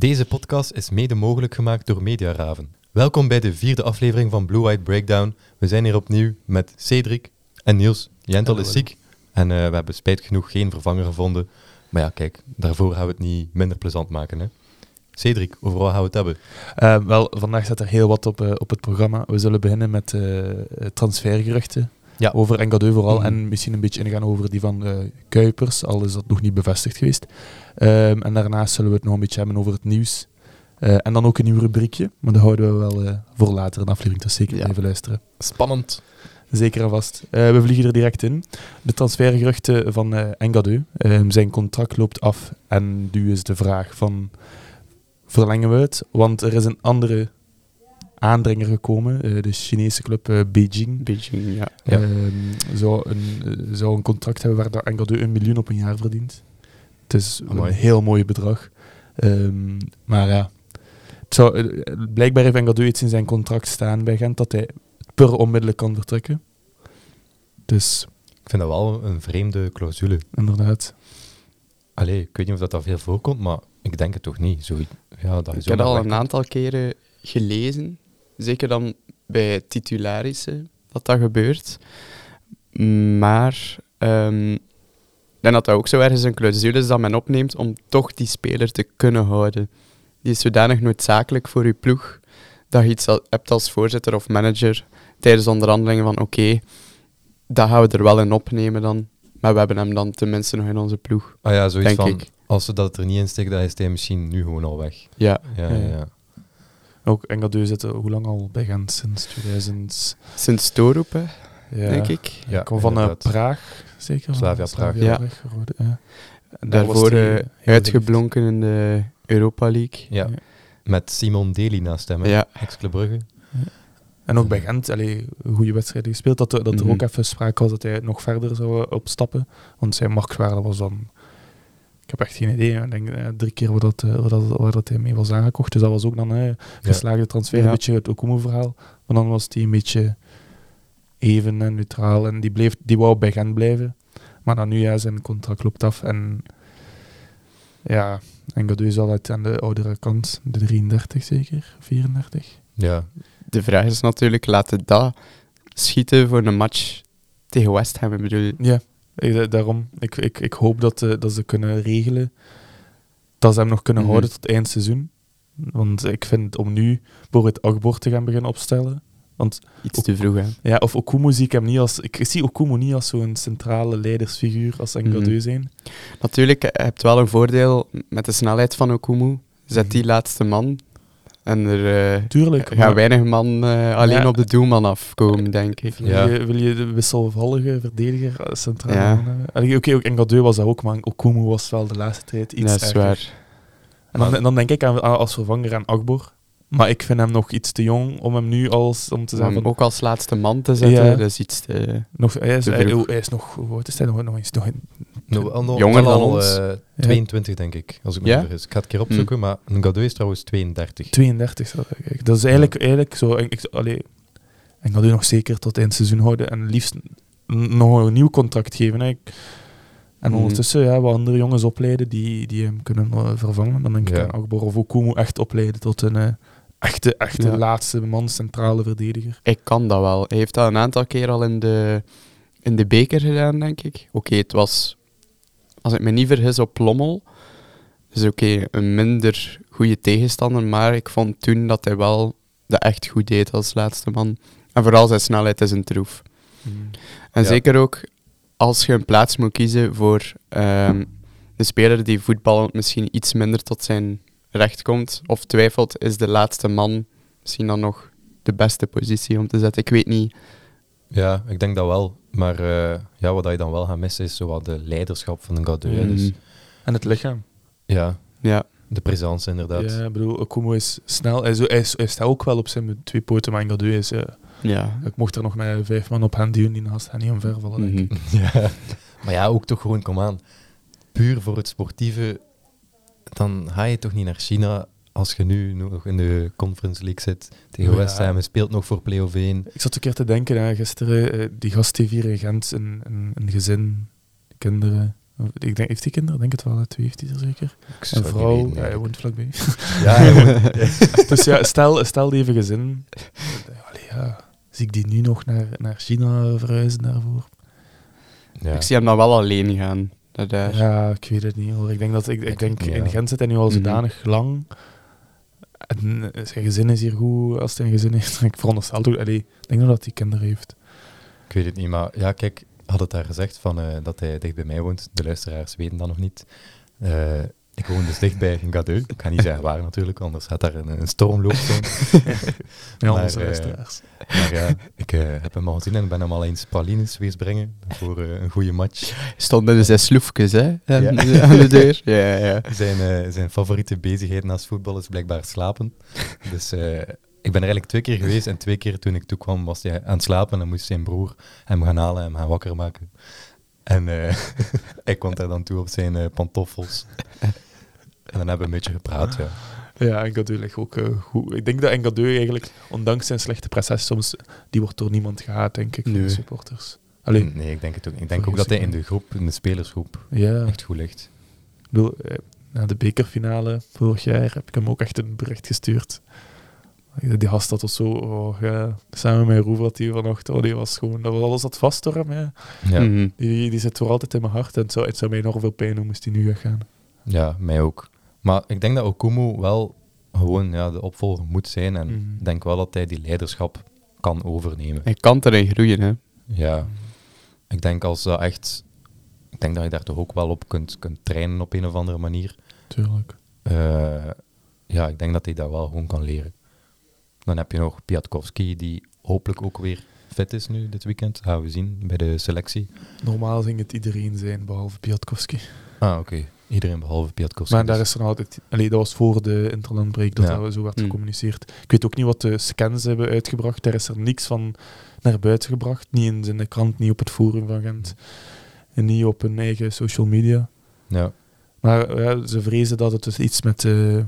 Deze podcast is mede mogelijk gemaakt door Mediaraven. Welkom bij de vierde aflevering van Blue White Breakdown. We zijn hier opnieuw met Cedric en Niels. Jentel is ziek en eh, we hebben spijt genoeg geen vervanger gevonden. Maar ja, kijk, daarvoor gaan we het niet minder plezant maken. Hè? Cedric, overal gaan we het hebben. Uh, wel, vandaag staat er heel wat op, uh, op het programma. We zullen beginnen met transfergeruchten. Ja. Over Engadeu vooral. Mhm. En misschien een beetje ingaan over die van Kuipers, al is dat nog niet bevestigd geweest. Um, en daarnaast zullen we het nog een beetje hebben over het nieuws. en dan ook een nieuw rubriekje. Maar dat houden we wel voor later een aflevering. Dus zeker Ja. even luisteren. Spannend. Zeker en vast. Eh, we vliegen er direct in. De transfergeruchten van eh Engadeu. Ehm, zijn contract loopt af en nu is de vraag van verlengen we het? Want er is een andere aandringer gekomen, eh, de Chinese club eh, Beijing. Beijing, ja. Ja. Ehm, zou, een, eh, zou een contract hebben waar dat Engadeu een miljoen op een jaar verdient. Het is Amai. een heel mooi bedrag. Ehm, maar ja, het zou, blijkbaar heeft Engadeu iets in zijn contract staan bij Gent dat hij per onmiddellijk kan vertrekken. Dus Ik vind dat wel een vreemde clausule. inderdaad. Allee, ik weet niet of dat, dat veel voorkomt, maar ik denk het toch niet. Zo, ja, dat Ik zo heb al een aantal keren gelezen, zeker dan bij titularissen, dat dat gebeurt. Maar ehm, denk dat dat ook zo ergens een clausule is dat men opneemt om toch die speler te kunnen houden. Die is zodanig noodzakelijk voor je ploeg dat je iets hebt als voorzitter of manager tijdens onderhandelingen van oké, dat gaan we er wel in opnemen dan, maar we hebben hem dan tenminste nog in onze ploeg. Ah ja, zoiets denk van, ik. als ze dat er niet in steken, dan is hij misschien nu gewoon al weg. Ja, ja. ja. Ook Engadeu zit er hoe lang al bij Gent? Sinds 2000. sinds Torup, hè, Ja. denk ik. Ja, Kom van eh. Praag, zeker? Slavia Praag. Ja. Rode, Daarvoor eh, uitgeblonken in de Europa League. Ja. Ja. Met Simon Dely naast hem. Ja, ex-Club Brugge. En ook bij Gent, allee, goede wedstrijden gespeeld. Dat, er- dat er Mhm. ook even sprake was dat hij nog verder zou eh, opstappen. Want zijn marktwaarde was dan... Ik heb echt geen idee. Ik denk eh, drie keer waar dat, eh, waar, dat, waar dat hij mee was aangekocht. Dus dat was ook dan eh, geslaagde transfer. Ja. Een beetje het Okumu-verhaal. Maar dan was hij een beetje even en neutraal. En die, bleef, die wou bij Gent blijven. Maar dan nu, ja, zijn contract loopt af. En ja, Engadeu is al uit aan de oudere kant. De 33 zeker? 34? Ja, de vraag is natuurlijk, laten dat schieten voor een match tegen West Ham? Ik bedoel, Ja, ik- da- daarom. Ik, ik, ik hoop dat, eh, dat ze kunnen regelen dat ze hem nog kunnen Mhm. houden tot eind seizoen. Want ik vind om nu bijvoorbeeld Agbor te gaan beginnen opstellen. Want, iets te vroeg, hè. ja, of Okumu zie ik hem niet als... Ik zie Okumu niet als zo'n centrale leidersfiguur als Engadeu Mhm. zijn. Natuurlijk, je hebt wel een voordeel met de snelheid van Okumu. Zet die laatste man. En er eh, Tuurlijk. gaan maar weinig man eh, alleen Ja. op de doelman afkomen, denk ik. Wil, je, wil je de wisselvallige verdediger centraal Ja. Oké, ook Engadeu was dat ook, maar Okumu was wel de laatste tijd iets dat is erger. waar. En dan, dan denk ik aan, als vervanger aan Akbor. Maar ik vind hem nog iets te jong om hem nu als om te Om zeggen van, ook als laatste man te zetten, Ja. dat is iets te... nog, hij, is, te hij, is nog, oud is hij nog, nog eens? Nog Nou, nog- Jonger dan al, ons. eh, 22, denk ik, als ik me Ja? niet vergis. Ik ga het een keer opzoeken, maar Ngadeu is trouwens 32. 32 zou ik. Dat is eigenlijk, eigenlijk zo. Ik, ik, allee, u nog zeker tot eind seizoen houden en liefst nog een nieuw contract geven. Hè. Ik- En Mhm. ondertussen ja, wat andere jongens opleiden die, die hem kunnen eh, vervangen. Dan denk ik Ja. aan of Okumu echt opleiden tot een eh, echte, echte Ja. laatste man, centrale verdediger. Ik kan dat wel. Hij heeft dat een aantal keer al in de, in de beker gedaan, denk ik. Oké, het was, als ik me niet vergis, op Lommel. Dus oké, een minder goede tegenstander, maar ik vond toen dat hij wel dat echt goed deed als laatste man. En vooral zijn snelheid is een troef. En Ja. zeker ook als je een plaats moet kiezen voor ehm, een speler die voetballend misschien iets minder tot zijn recht komt, of twijfelt, is de laatste man misschien dan nog de beste positie om te zetten. Ik weet niet. Ja, ik denk dat wel. Maar eh, ja, wat je dan wel gaat missen is zo wat de leiderschap van Ngadeu. hè. Dus Mm, En het lichaam. ja, ja, de presence inderdaad. Ja, ik bedoel, Okumu is snel. Hij, is, hij, staat ook wel op zijn twee poten, maar Engadeu is... eh, ja. ik mocht er nog met vijf man op hen duwen, die naast hen niet omvervallen. denk ik. Mhm. Ja. Maar ja, ook toch gewoon, kom aan. Puur voor het sportieve, dan ga je toch niet naar China als je nu nog in de Conference League zit tegen Ja. West Ham en speelt nog voor play-off 1. Ik zat een keer te denken, hè, gisteren, eh, die gast heeft hier in Gent een, een, een gezin, kinderen, Ik denk, heeft hij kinderen? Ik denk het wel, twee heeft hij er zeker. Een vrouw, weten, ja, hij woont vlakbij. Ja, hij woont- dus ja, stel, stel die even gezin. Allee, ja, zie ik die nu nog naar, naar China verhuizen daarvoor? ja. Ik zie hem dan wel alleen gaan. daar. Ja, ik weet het niet hoor. Ik denk dat ik, ik denk ja. in Gent zit hij nu al Mhm. zodanig lang. Eh, zijn gezin is hier goed als hij een gezin heeft. Ik veronderstel toch, ik denk nog dat hij kinderen heeft. Ik weet het niet, maar ja, kijk, had het daar gezegd van, eh, dat hij dicht bij mij woont. De luisteraars weten dat nog niet. Eh, ik woon dus dicht bij Gadeu. Ik ga niet zeggen waar natuurlijk, anders gaat daar een, een stormloop zijn. Ja, Maar, onze eh, luisteraars. Maar ja, ik eh, heb hem al gezien en ben hem al eens pralines wees brengen voor eh, een goede match. Stonden er zes sloefjes hè, aan, Ja. de- aan de deur. Ja, ja. Zijn, eh, zijn favoriete bezigheid naast voetbal is blijkbaar slapen. Dus eh, ik ben er eigenlijk twee keer geweest en twee keer toen ik toekwam was hij aan het slapen en dan moest zijn broer hem gaan halen en hem gaan wakker maken. En eh ik kwam daar dan toe op zijn pantoffels. En dan hebben we een beetje gepraat, ja. Ja, Engadeu ligt ook eh, goed. Ik denk dat Engadeu eigenlijk, ondanks zijn slechte prestatie, soms, die wordt door niemand gehaat, denk ik, van Nee. de supporters. Alleen, Nee, ik denk het ook niet. Ik denk ook dat hij in de groep, in de spelersgroep, ja, echt goed ligt. ik bedoel, eh, na de bekerfinale vorig jaar heb ik hem ook echt een bericht gestuurd. Die gast had of zo, oh, ja, samen met Roever had hij vanochtend, oh, die was gewoon, dat was alles dat vast door hem, ja. Ja, Mhm. Die, die zit voor altijd in mijn hart en het zou, het zou mij enorm veel pijn doen moest hij nu weggaan. ja, mij ook. Maar ik denk dat Okumu wel gewoon ja, de opvolger moet zijn en Mhm. ik denk wel dat hij die leiderschap kan overnemen. Hij kan erin groeien, hè. Ja, ik denk als dat echt... Ik denk dat je daar toch ook wel op kunt, kunt trainen op een of andere manier. Tuurlijk. Eh, ja, ik denk dat hij dat wel gewoon kan leren. Dan heb je nog Piatkowski, die hopelijk ook weer fit is nu dit weekend. Gaan we zien bij de selectie. Normaal ging het iedereen zijn, behalve Piatkowski. Ah, oké. Iedereen behalve Piatkowski. Maar daar dus. is er nog altijd... Allee, dat was voor de interlandbreak dat Ja. dat zo werd Mm. gecommuniceerd. Ik weet ook niet wat de scans hebben uitgebracht. Daar is er niks van naar buiten gebracht. Niet in de krant, niet op het forum van Gent. En niet op hun eigen social media. Ja, Maar ja, ze vrezen dat het dus iets met de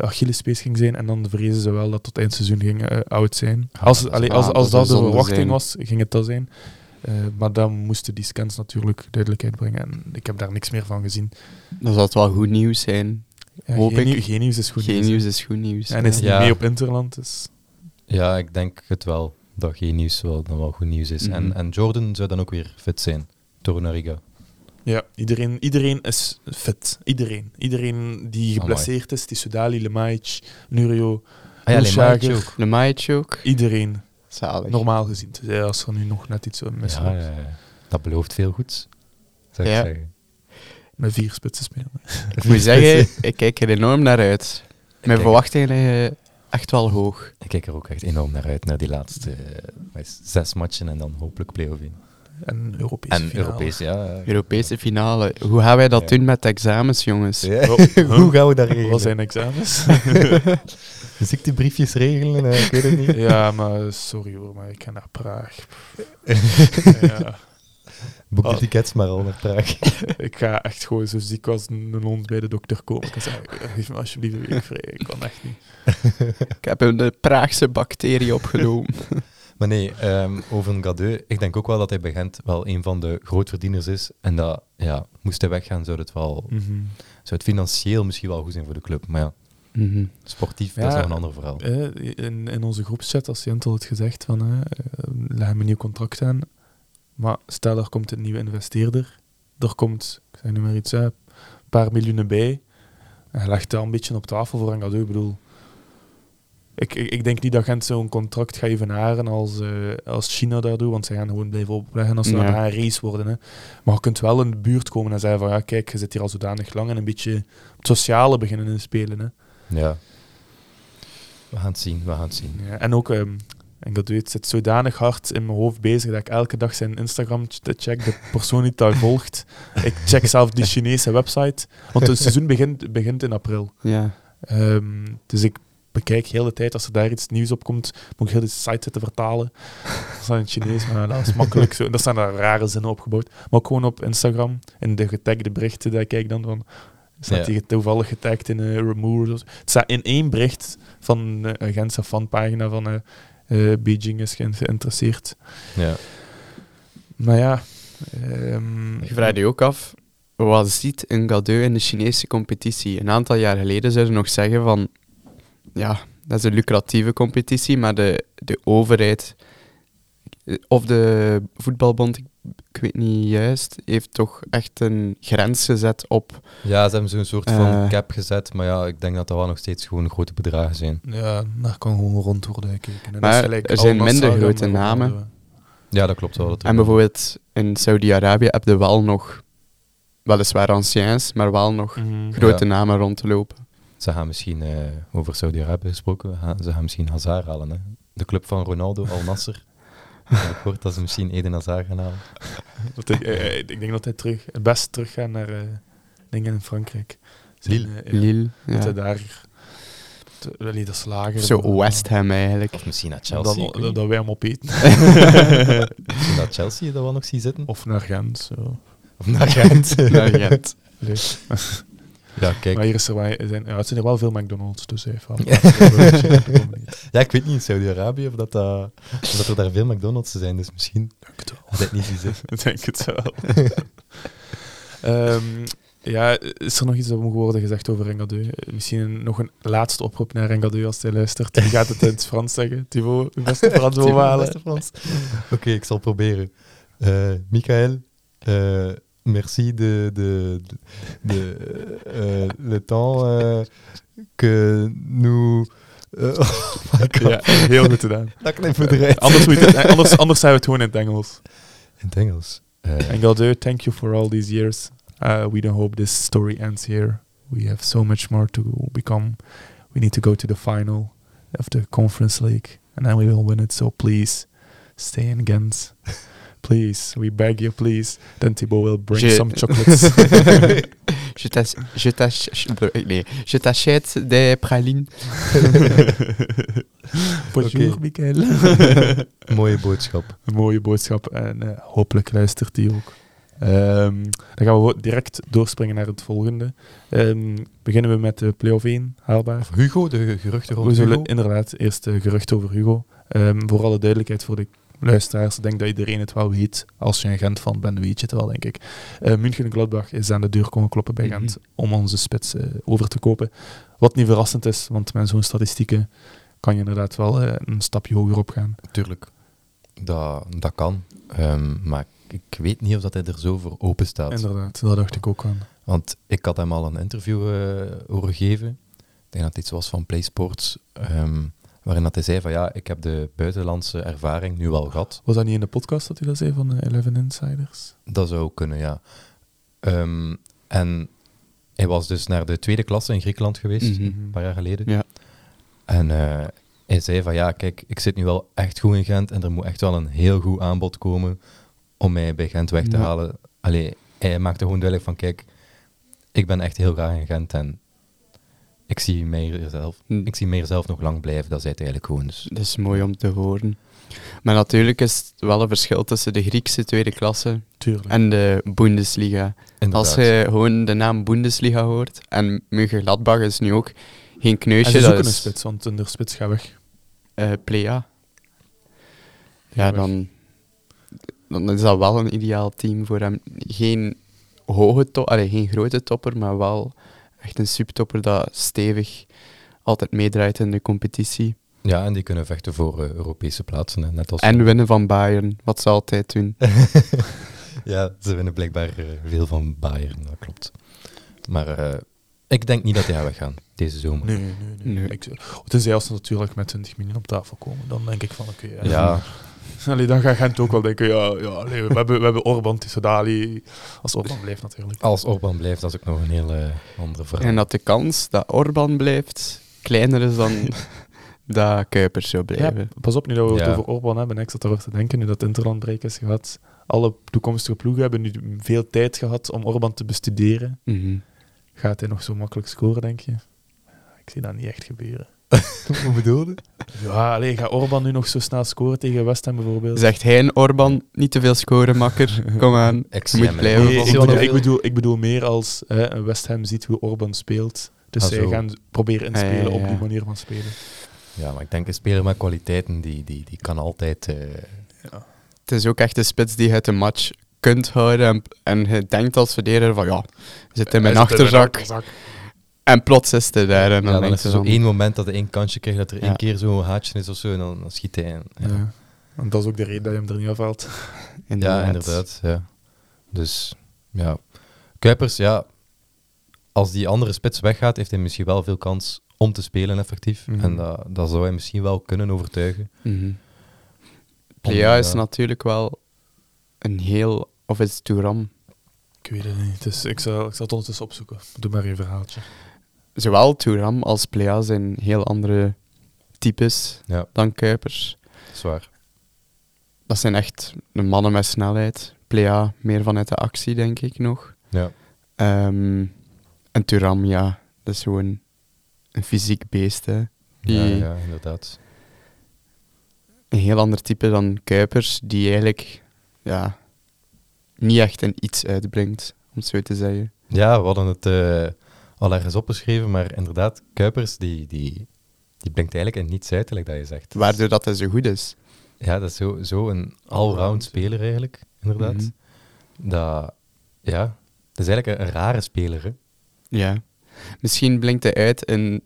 Achillespees ging zijn. En dan vrezen ze wel dat tot eindseizoen ging eh, oud zijn. Als, allee, waar. als, als Dat de verwachting zijn. was, ging het dat zijn. Eh, maar dan moesten die scans natuurlijk duidelijkheid brengen. En ik heb daar niks meer van gezien. Dan zal het wel goed nieuws zijn. Ja, Hoop geen, ik. nieuw- geen nieuws is goed Geen nieuws. is goed nieuws. En is niet Ja. mee op Interland, dus... ja, ik denk het wel. Dat geen nieuws wel, dan wel goed nieuws is. Mhm. en, en Jordan zou dan ook weer fit zijn. Torunariga. Ja, iedereen, iedereen is fit. Iedereen. Iedereen die geblesseerd is, die Sudali, Lemaic, Nurio, Ah ja. Lemaic ook. iedereen. Zalig. Normaal gezien. Dus als er nu nog net iets zo mis Ja, ja, ja. dat belooft veel goeds. Zou ik zeggen. Met vier spitsen spelen. Ik moet zeggen, ik kijk er enorm naar uit. Mijn verwachtingen liggen echt wel hoog. Ik kijk er ook echt enorm naar uit, naar die laatste eh, zes matchen en dan hopelijk play-off in. En Europese En finale. Europees, ja. ja. Europese finale. Hoe gaan wij dat Ja. doen met examens, jongens? Oh, Hoe gaan we dat regelen? Wat zijn examens? Ziektebriefjes regelen? eh, ik weet het niet. ja, maar sorry hoor, maar ik ga naar Praag. ja, Boek de Oh. tickets maar al naar Praag. ik ga echt gewoon zo ziek als een hond bij de dokter komen. Ik ga zeggen, geef me alsjeblieft een week vrij. Ik kan echt niet. Ik heb een eh, Praagse bacterie opgenomen. Maar nee, ehm, over een Gadeu, ik denk ook wel dat hij bij Gent wel een van de grootverdieners is. En dat, ja, moest hij weggaan, zou het wel, Mhm. zou het financieel misschien wel goed zijn voor de club. Maar ja, Mhm. sportief, dat is nog een ander verhaal. In, in onze groepschat, als Jentel het gezegd van, eh, leg hem een nieuw contract aan. Maar stel, er komt een nieuwe investeerder. Er komt, ik zeg nu maar iets, hè, een paar miljoenen bij. En hij legt dat een beetje op tafel voor Engadeu. Ik bedoel, ik, ik, ik denk niet dat Gent zo'n contract gaat evenaren als, eh, als China dat doet, want zij gaan gewoon blijven opleggen als ze Ja. dan een race worden. Hè. Maar je kunt wel in de buurt komen en zeggen van, ja kijk, je zit hier al zodanig lang en een beetje het sociale beginnen in spelen. Hè. Ja. We gaan het zien, we gaan het zien. Ja, en ook, ehm, en dat weet, zit zodanig hard in mijn hoofd bezig dat ik elke dag zijn Instagram ch- check, de persoon die daar volgt. Ik check zelf die Chinese website, want het seizoen begint, begint in april. Ja. Ehm, dus ik bekijk heel de tijd, als er daar iets nieuws op komt, moet ik heel de site zitten vertalen. Dat is dan in het Chinees, maar dat is makkelijk zo. Daar staan daar rare zinnen opgebouwd. Maar ook gewoon op Instagram, in de getagde berichten, dat kijk ik dan van... Staat Ja. die toevallig getagd in uh, Remove? of zo. Het staat in één bericht van eh, een Gentse fanpagina van eh, eh, Beijing is ge- geïnteresseerd. Ja. Maar ja, Ehm, Je vraagt je ook af, wat ziet een Gadeu in de Chinese competitie? Een aantal jaar geleden zouden ze nog zeggen van, ja, dat is een lucratieve competitie, maar de, de overheid eh, of de voetbalbond, ik, ik weet niet juist, heeft toch echt een grens gezet op... Ja, ze hebben zo'n soort van Eh. cap gezet, maar ja, ik denk dat dat wel nog steeds gewoon grote bedragen zijn. Ja, daar kan gewoon rond worden gekeken. En Maar dat is gelijk er zijn Al minder grote namen. worden- Ja, dat klopt wel. Dat En bijvoorbeeld in Saudi-Arabië heb je wel nog, weliswaar anciens, maar wel nog Mhm. grote Ja. namen rond te lopen. Ze gaan misschien, eh, over Saudi-Arabië gesproken, ze gaan misschien Hazard halen. Hè? De club van Ronaldo, Al Nasser. Ik hoort dat ze misschien Eden Hazard gaan halen. Dat ik, eh, eh, ik denk dat hij terug, het best terug gaat naar eh, dingen in Frankrijk. Zijn, Lille. ja, Dat hij daar wel niet de slager. Zo West Ham eigenlijk. Of misschien naar Chelsea. dan, dat wij hem opeten. Misschien dat Chelsea dat wel nog ziet zitten. of naar Gent. Zo. Of naar Gent. Naar Gent. Leuk. Ja, kijk. Maar hier is er wel, zijn, ja, het zijn er wel veel McDonald's, dus heeft wel. Ja, ik weet niet in Saudi-Arabië of, dat, dat- of dat er daar veel McDonald's zijn, dus misschien Denk het wel. het niet denk het wel. Ehm, ja, is er nog iets dat moet worden gezegd over Engadeu? Eh, Misschien nog een laatste oproep naar Engadeu als hij luistert. Die gaat het in het Frans zeggen. Thibaut, uw beste Frans overhalen. Oké, ik zal proberen. Eh Michael, eh, merci de, de, de, de, eh, le temps eh, que nous... eh, oh Ja, heel goed gedaan. dat klinkt me eruit. Anders, moet anders, anders zijn we het gewoon in het Engels. In het Engels. Eh, Engadeu, thank you for all these years. Uh, we don't hope this story ends here. We have so much more to become. We need to go to the final of the Conference League, and then we will win it. So please, stay in Ghent. Please, we beg you, please. Then Thibaut will bring Je- some chocolates. Je nee, t'achète des pralines. Bonjour. Michael. mooie boodschap. Een mooie boodschap en eh, hopelijk luistert die ook. Ehm, dan gaan we direct doorspringen naar het volgende. Ehm, beginnen we met de play-off 1, haalbaar. Hugo, de geruchten rond We zullen Hugo. inderdaad eerst uh, gerucht over Hugo. Ehm, voor alle duidelijkheid voor de luisteraars, ik denk dat iedereen het wel weet. Als je een Gent van bent, weet je het wel, denk ik. Uh, München Gladbach is aan de deur komen kloppen bij Mhm. Gent om onze spits uh, over te kopen. Wat niet verrassend is, want met zo'n statistieken kan je inderdaad wel uh, een stapje hoger op gaan. Tuurlijk, dat, dat kan. Um, maar ik weet niet of dat hij er zo voor open staat. Inderdaad, dat dacht ik ook aan. Want ik had hem al een interview uh, horen geven. Ik denk dat het iets was van PlaySports. Um, waarin dat hij zei van ja, ik heb de buitenlandse ervaring nu al gehad. Was dat niet in de podcast dat hij dat zei van de Eleven Insiders? Dat zou kunnen, ja. Um, en hij was dus naar de tweede klasse in Griekenland geweest, Mhm. een paar jaar geleden. Ja. En uh, hij zei van ja, kijk, ik zit nu wel echt goed in Gent en er moet echt wel een heel goed aanbod komen om mij bij Gent weg te Ja. halen. Allee, hij maakte gewoon duidelijk van kijk, ik ben echt heel graag in Gent en ik zie mij zelf, Hm. ik zie mij zelf nog lang blijven. Dat zei het eigenlijk gewoon. Dus. Dat is mooi om te horen. Maar natuurlijk is het wel een verschil tussen de Griekse tweede klasse Tuurlijk. en de Bundesliga. Inderdaad. Als je gewoon de naam Bundesliga hoort, en München-Gladbach is nu ook geen en kneusje, ze dat zoeken een is spits, want de spits gaat weg. eh, Plea. Ja, weg. dan, dan is dat wel een ideaal team voor hem. Geen, hoge to allee, geen grote topper, maar wel echt een subtopper dat stevig altijd meedraait in de competitie. Ja, en die kunnen vechten voor uh, Europese plaatsen. Hè, net als En winnen van Bayern, wat ze altijd doen. ja, ze winnen blijkbaar uh, veel van Bayern, dat klopt. Maar uh, ik denk niet dat hij gaat weggaan deze zomer. Nee, nee, nee. Nee. Ik, tenzij als ze natuurlijk met 20 miljoen op tafel komen, dan denk ik van oké. Okay, ja. Allee, dan gaat Gent ook wel denken, ja, ja allee, we, hebben, we hebben Orban, Tissadali. Als Orban blijft natuurlijk. Als Orban blijft, dat is ook nog een hele andere vraag. En dat de kans dat Orban blijft kleiner is dan dat Kuipers zou blijven. Ja, pas op, nu dat we het Ja. over Orban hebben, ik zat erover te denken, nu dat het interlandbreek is gehad. Alle toekomstige ploegen hebben nu veel tijd gehad om Orban te bestuderen. Mhm. Gaat hij nog zo makkelijk scoren, denk je? Ik zie dat niet echt gebeuren. Hoe bedoel je? Ja, alleen gaat Orban nu nog zo snel scoren tegen West Ham bijvoorbeeld? Zegt hij en Orban niet te veel scoren, makker? Kom aan. Ik moet blijven Nee, ik, bedoel, ik, bedoel, ik bedoel meer als hè, West Ham ziet hoe Orban speelt. Dus Ah, zij gaan proberen Ah, ja, inspelen ja, op die ja. manier van spelen. Ja, maar ik denk een speler met kwaliteiten, die, die, die kan altijd... eh, Het is ook echt een spits die uit de match kunt houden. En, en je denkt als verdediger van ja, je zit in mijn achterzak. En plots is hij daar. En dan ja, dan denk is je er zo van, één moment dat hij één kansje krijgt, dat er Ja. één keer zo'n haatje is of zo, en dan, dan schiet hij in. Ja, Ja. En dat is ook de reden dat je hem er niet afhaalt. ja inderdaad. Ja. Dus ja, Kuipers, ja, als die andere spits weggaat, heeft hij misschien wel veel kans om te spelen effectief. Mhm. En dat, dat zou hij misschien wel kunnen overtuigen. Mhm. Plea is natuurlijk wel een heel... Of is het Touram? Ik weet het niet. Dus ik zal, ik zal het ondertussen opzoeken. Doe maar een verhaaltje. Zowel Touram als Plea zijn heel andere types Ja, dan Kuipers. zwaar. Dat zijn echt de mannen met snelheid. Plea meer vanuit de actie, denk ik nog. Ja. Ehm, en Thuram, ja, dat is gewoon een fysiek beest. Hè. Die, Ja, ja, inderdaad. Een heel ander type dan Kuipers, die eigenlijk ja, niet echt een iets uitbrengt, om het zo te zeggen. Ja, we hadden het eh, al ergens opgeschreven, maar inderdaad, Kuipers, die, die, die brengt eigenlijk in niets uit, like dat je zegt. Waardoor dat hij zo goed is. Ja, dat is zo, zo een Allround, speler eigenlijk, inderdaad. Mhm. Dat, ja, dat is eigenlijk een, een rare speler, hè. Ja. Misschien blinkt hij uit in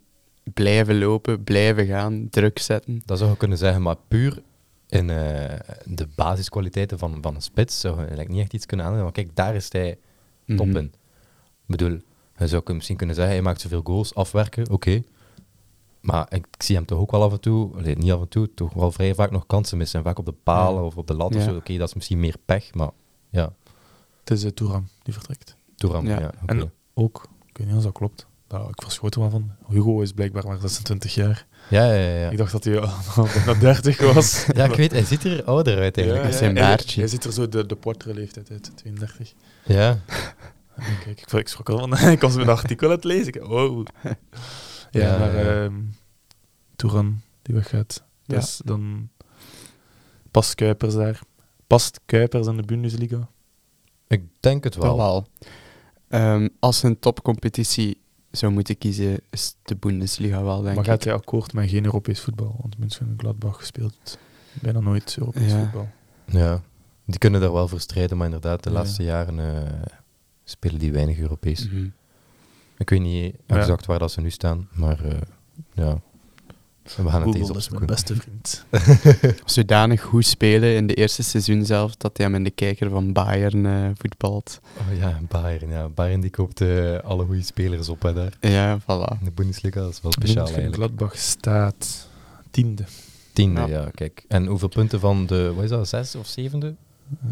blijven lopen, blijven gaan, druk zetten. Dat zou je kunnen zeggen, maar puur in eh, de basiskwaliteiten van, van een spits zou je eigenlijk niet echt iets kunnen aannemen. Maar kijk, daar is hij top Mhm. in. Ik bedoel, je zou misschien kunnen zeggen, hij maakt zoveel goals, afwerken, oké. Maar ik zie hem toch ook wel af en toe, niet af en toe, toch wel vrij vaak nog kansen missen. Vaak op de palen Ja. of op de lat Ja. Oké, dat is misschien meer pech, maar ja, Het is uh, Touram die vertrekt. Touram, ja. Ja. En ook, ik weet niet of dat klopt. Nou, ik verschoot er wel van. Hugo is blijkbaar maar 26 jaar. Ja, ja, ja. Ik dacht dat hij al bijna 30 was. Ja, ik weet, hij ziet er ouder uit eigenlijk. Met zijn hij- baardje. Hij ziet er zo de, de portere leeftijd uit, 32. Ja, En Kijk, ik, ik schrok al van. ik was mijn artikel aan het lezen. Ik, oh. Ja, Ja, maar ja. ehm Touran, die weggaat. Ja. Dus dan past Kuipers daar. Past Kuipers in de Bundesliga? ik denk het wel. Wel. Ehm, als een topcompetitie zou moeten kiezen, is de Bundesliga wel, denk maar ik. gaat hij akkoord met geen Europees voetbal? Want München en Gladbach speelt bijna nooit Europees Ja. voetbal. Ja, die kunnen daar wel voor strijden, maar inderdaad, de Ja. laatste jaren eh, spelen die weinig Europees. Mhm. Ik weet niet Ja. exact waar dat ze nu staan, maar eh, ja. We gaan het eens Google is mijn opzoeken. beste vriend. Zodanig goed spelen in de eerste seizoen zelf, dat hij hem in de kijker van Bayern eh, voetbalt. Oh ja, Bayern. Ja. Bayern die koopt eh, alle goede spelers op hè, daar. Ja, voilà. In de Bundesliga, dat is wel speciaal eigenlijk. Gladbach staat tiende. Tiende, Ja. ja. kijk. En hoeveel punten van de, wat is dat, zes of zevende?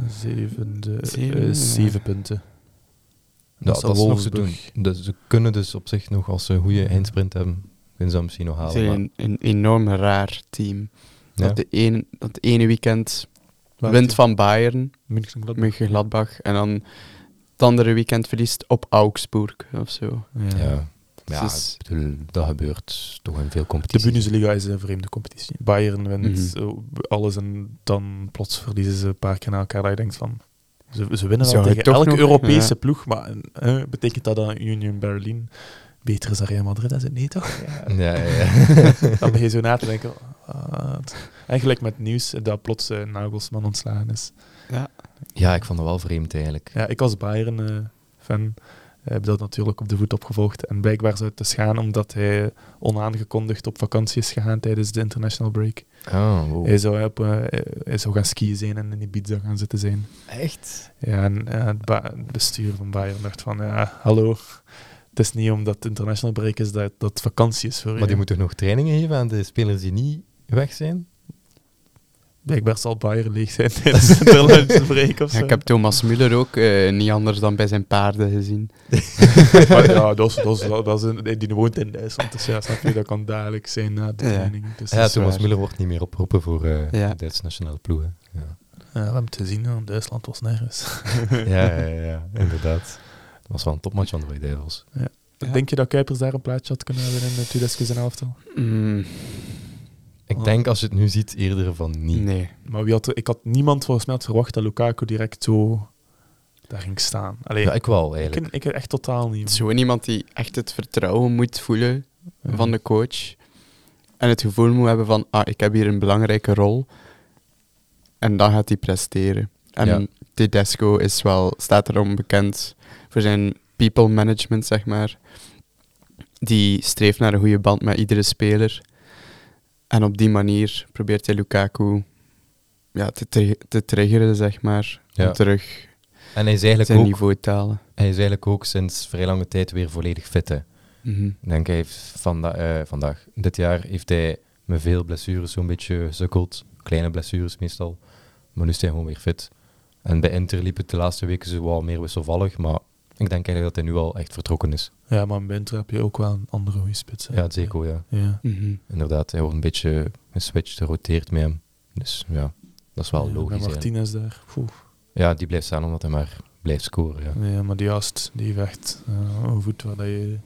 Zevende, Zeven, ja. zeven punten. Ja, is dat is nog te doen. Dus ze kunnen dus op zich nog, als ze een goede eindsprint hebben, kunnen ze dat misschien nog Ze halen. zijn maar- een, een enorm raar team. ja. Dat, de ene, dat ene weekend Waar wint van Bayern, München en Gladbach. En dan het andere weekend verliest op Augsburg of zo. Ja. Ja, ja Dus- ik bedoel, dat gebeurt toch in veel De competities. Bundesliga is een vreemde competitie. Bayern wint Mhm. alles en dan plots verliezen ze een paar keer na elkaar. Dat je denkt van, ze, ze winnen het tegen elke nog- Europese ja. ploeg, maar eh, betekent dat dan Union Berlin beter is dan Real Madrid? Dat is het niet, toch? Ja. Ja, ja, ja. Dan begin je zo na te denken. ah, het- eigenlijk met nieuws dat plots eh, Nagelsman ontslagen is. ja, ik vond het wel vreemd eigenlijk. Ja, ik als Bayern-fan heb dat natuurlijk op de voet opgevolgd. En blijkbaar zou het dus gaan omdat hij onaangekondigd op vakantie is gegaan tijdens de international break. Oh, wow. Hij, zou op, hij zou gaan skiën zijn en in Ibiza gaan zitten zijn. Echt? Ja, en eh, het, bestuur van Bayern dacht van, ja, hallo, het is niet omdat het international break is dat dat vakantie is voor Maar je. die moet toch nog trainingen geven aan de spelers die niet weg zijn? Blijkbaar zal Bayern leeg zijn tijdens de of Ja, zo. ik heb Thomas Müller ook eh, niet anders dan bij zijn paarden gezien. Maar ja, dat is, dat is, dat is een, die woont in Duitsland, dus ja, snap je, dat kan dadelijk zijn na de Ja. training. Dus Ja, Thomas. Müller wordt niet meer opgeroepen voor eh, Ja. de Duitse nationale ploegen. Ja. Ja, we hebben het gezien, ja, Duitsland was nergens. Ja, ja, ja, ja, inderdaad. Dat was wel een topmatch van de White Devils. Ja. Denk je dat Kuipers daar een plaatsje had kunnen hebben in de 2011 elftal? Mm, Ik Oh. denk als je het nu ziet eerder van niet. nee. Maar wie had, ik had niemand volgens mij had verwacht dat Lukaku direct zo daar ging staan. Allee, Ja, ik wel ik, eigenlijk. ik echt totaal niet. Zo iemand die echt het vertrouwen moet voelen Ja. van de coach. En het gevoel moet hebben van, ah, ik heb hier een belangrijke rol. En dan gaat hij presteren. En Ja. Tedesco is wel, staat erom bekend voor zijn people management, zeg maar. Die streeft naar een goede band met iedere speler. En op die manier probeert hij Lukaku ja, te, tri- te triggeren, zeg maar. Ja. Om terug En hij is, eigenlijk zijn ook, niveau te halen. hij is eigenlijk ook sinds vrij lange tijd weer volledig fit. Hè. Mhm. Ik denk hij heeft vanda eh, vandaag, dit jaar, heeft hij met veel blessures zo'n beetje gesukkeld. Kleine blessures meestal. Maar nu is hij gewoon weer fit. En bij Inter liep het de laatste weken zo wel meer wisselvallig. Maar ik denk eigenlijk dat hij nu al echt vertrokken is. Ja, maar in Winter heb je ook wel een andere goede spits. hè. Ja, Zeko, ja. Ja. Mhm. Inderdaad, hij wordt een beetje geswitcht, geroteerd met hem. Dus ja, dat is wel Ja, logisch. Eigenlijk. Martinez daar. Poeh. Ja, die blijft staan omdat hij maar blijft scoren. Ja. Ja, maar die gast, die heeft echt eh, een voet waar dat je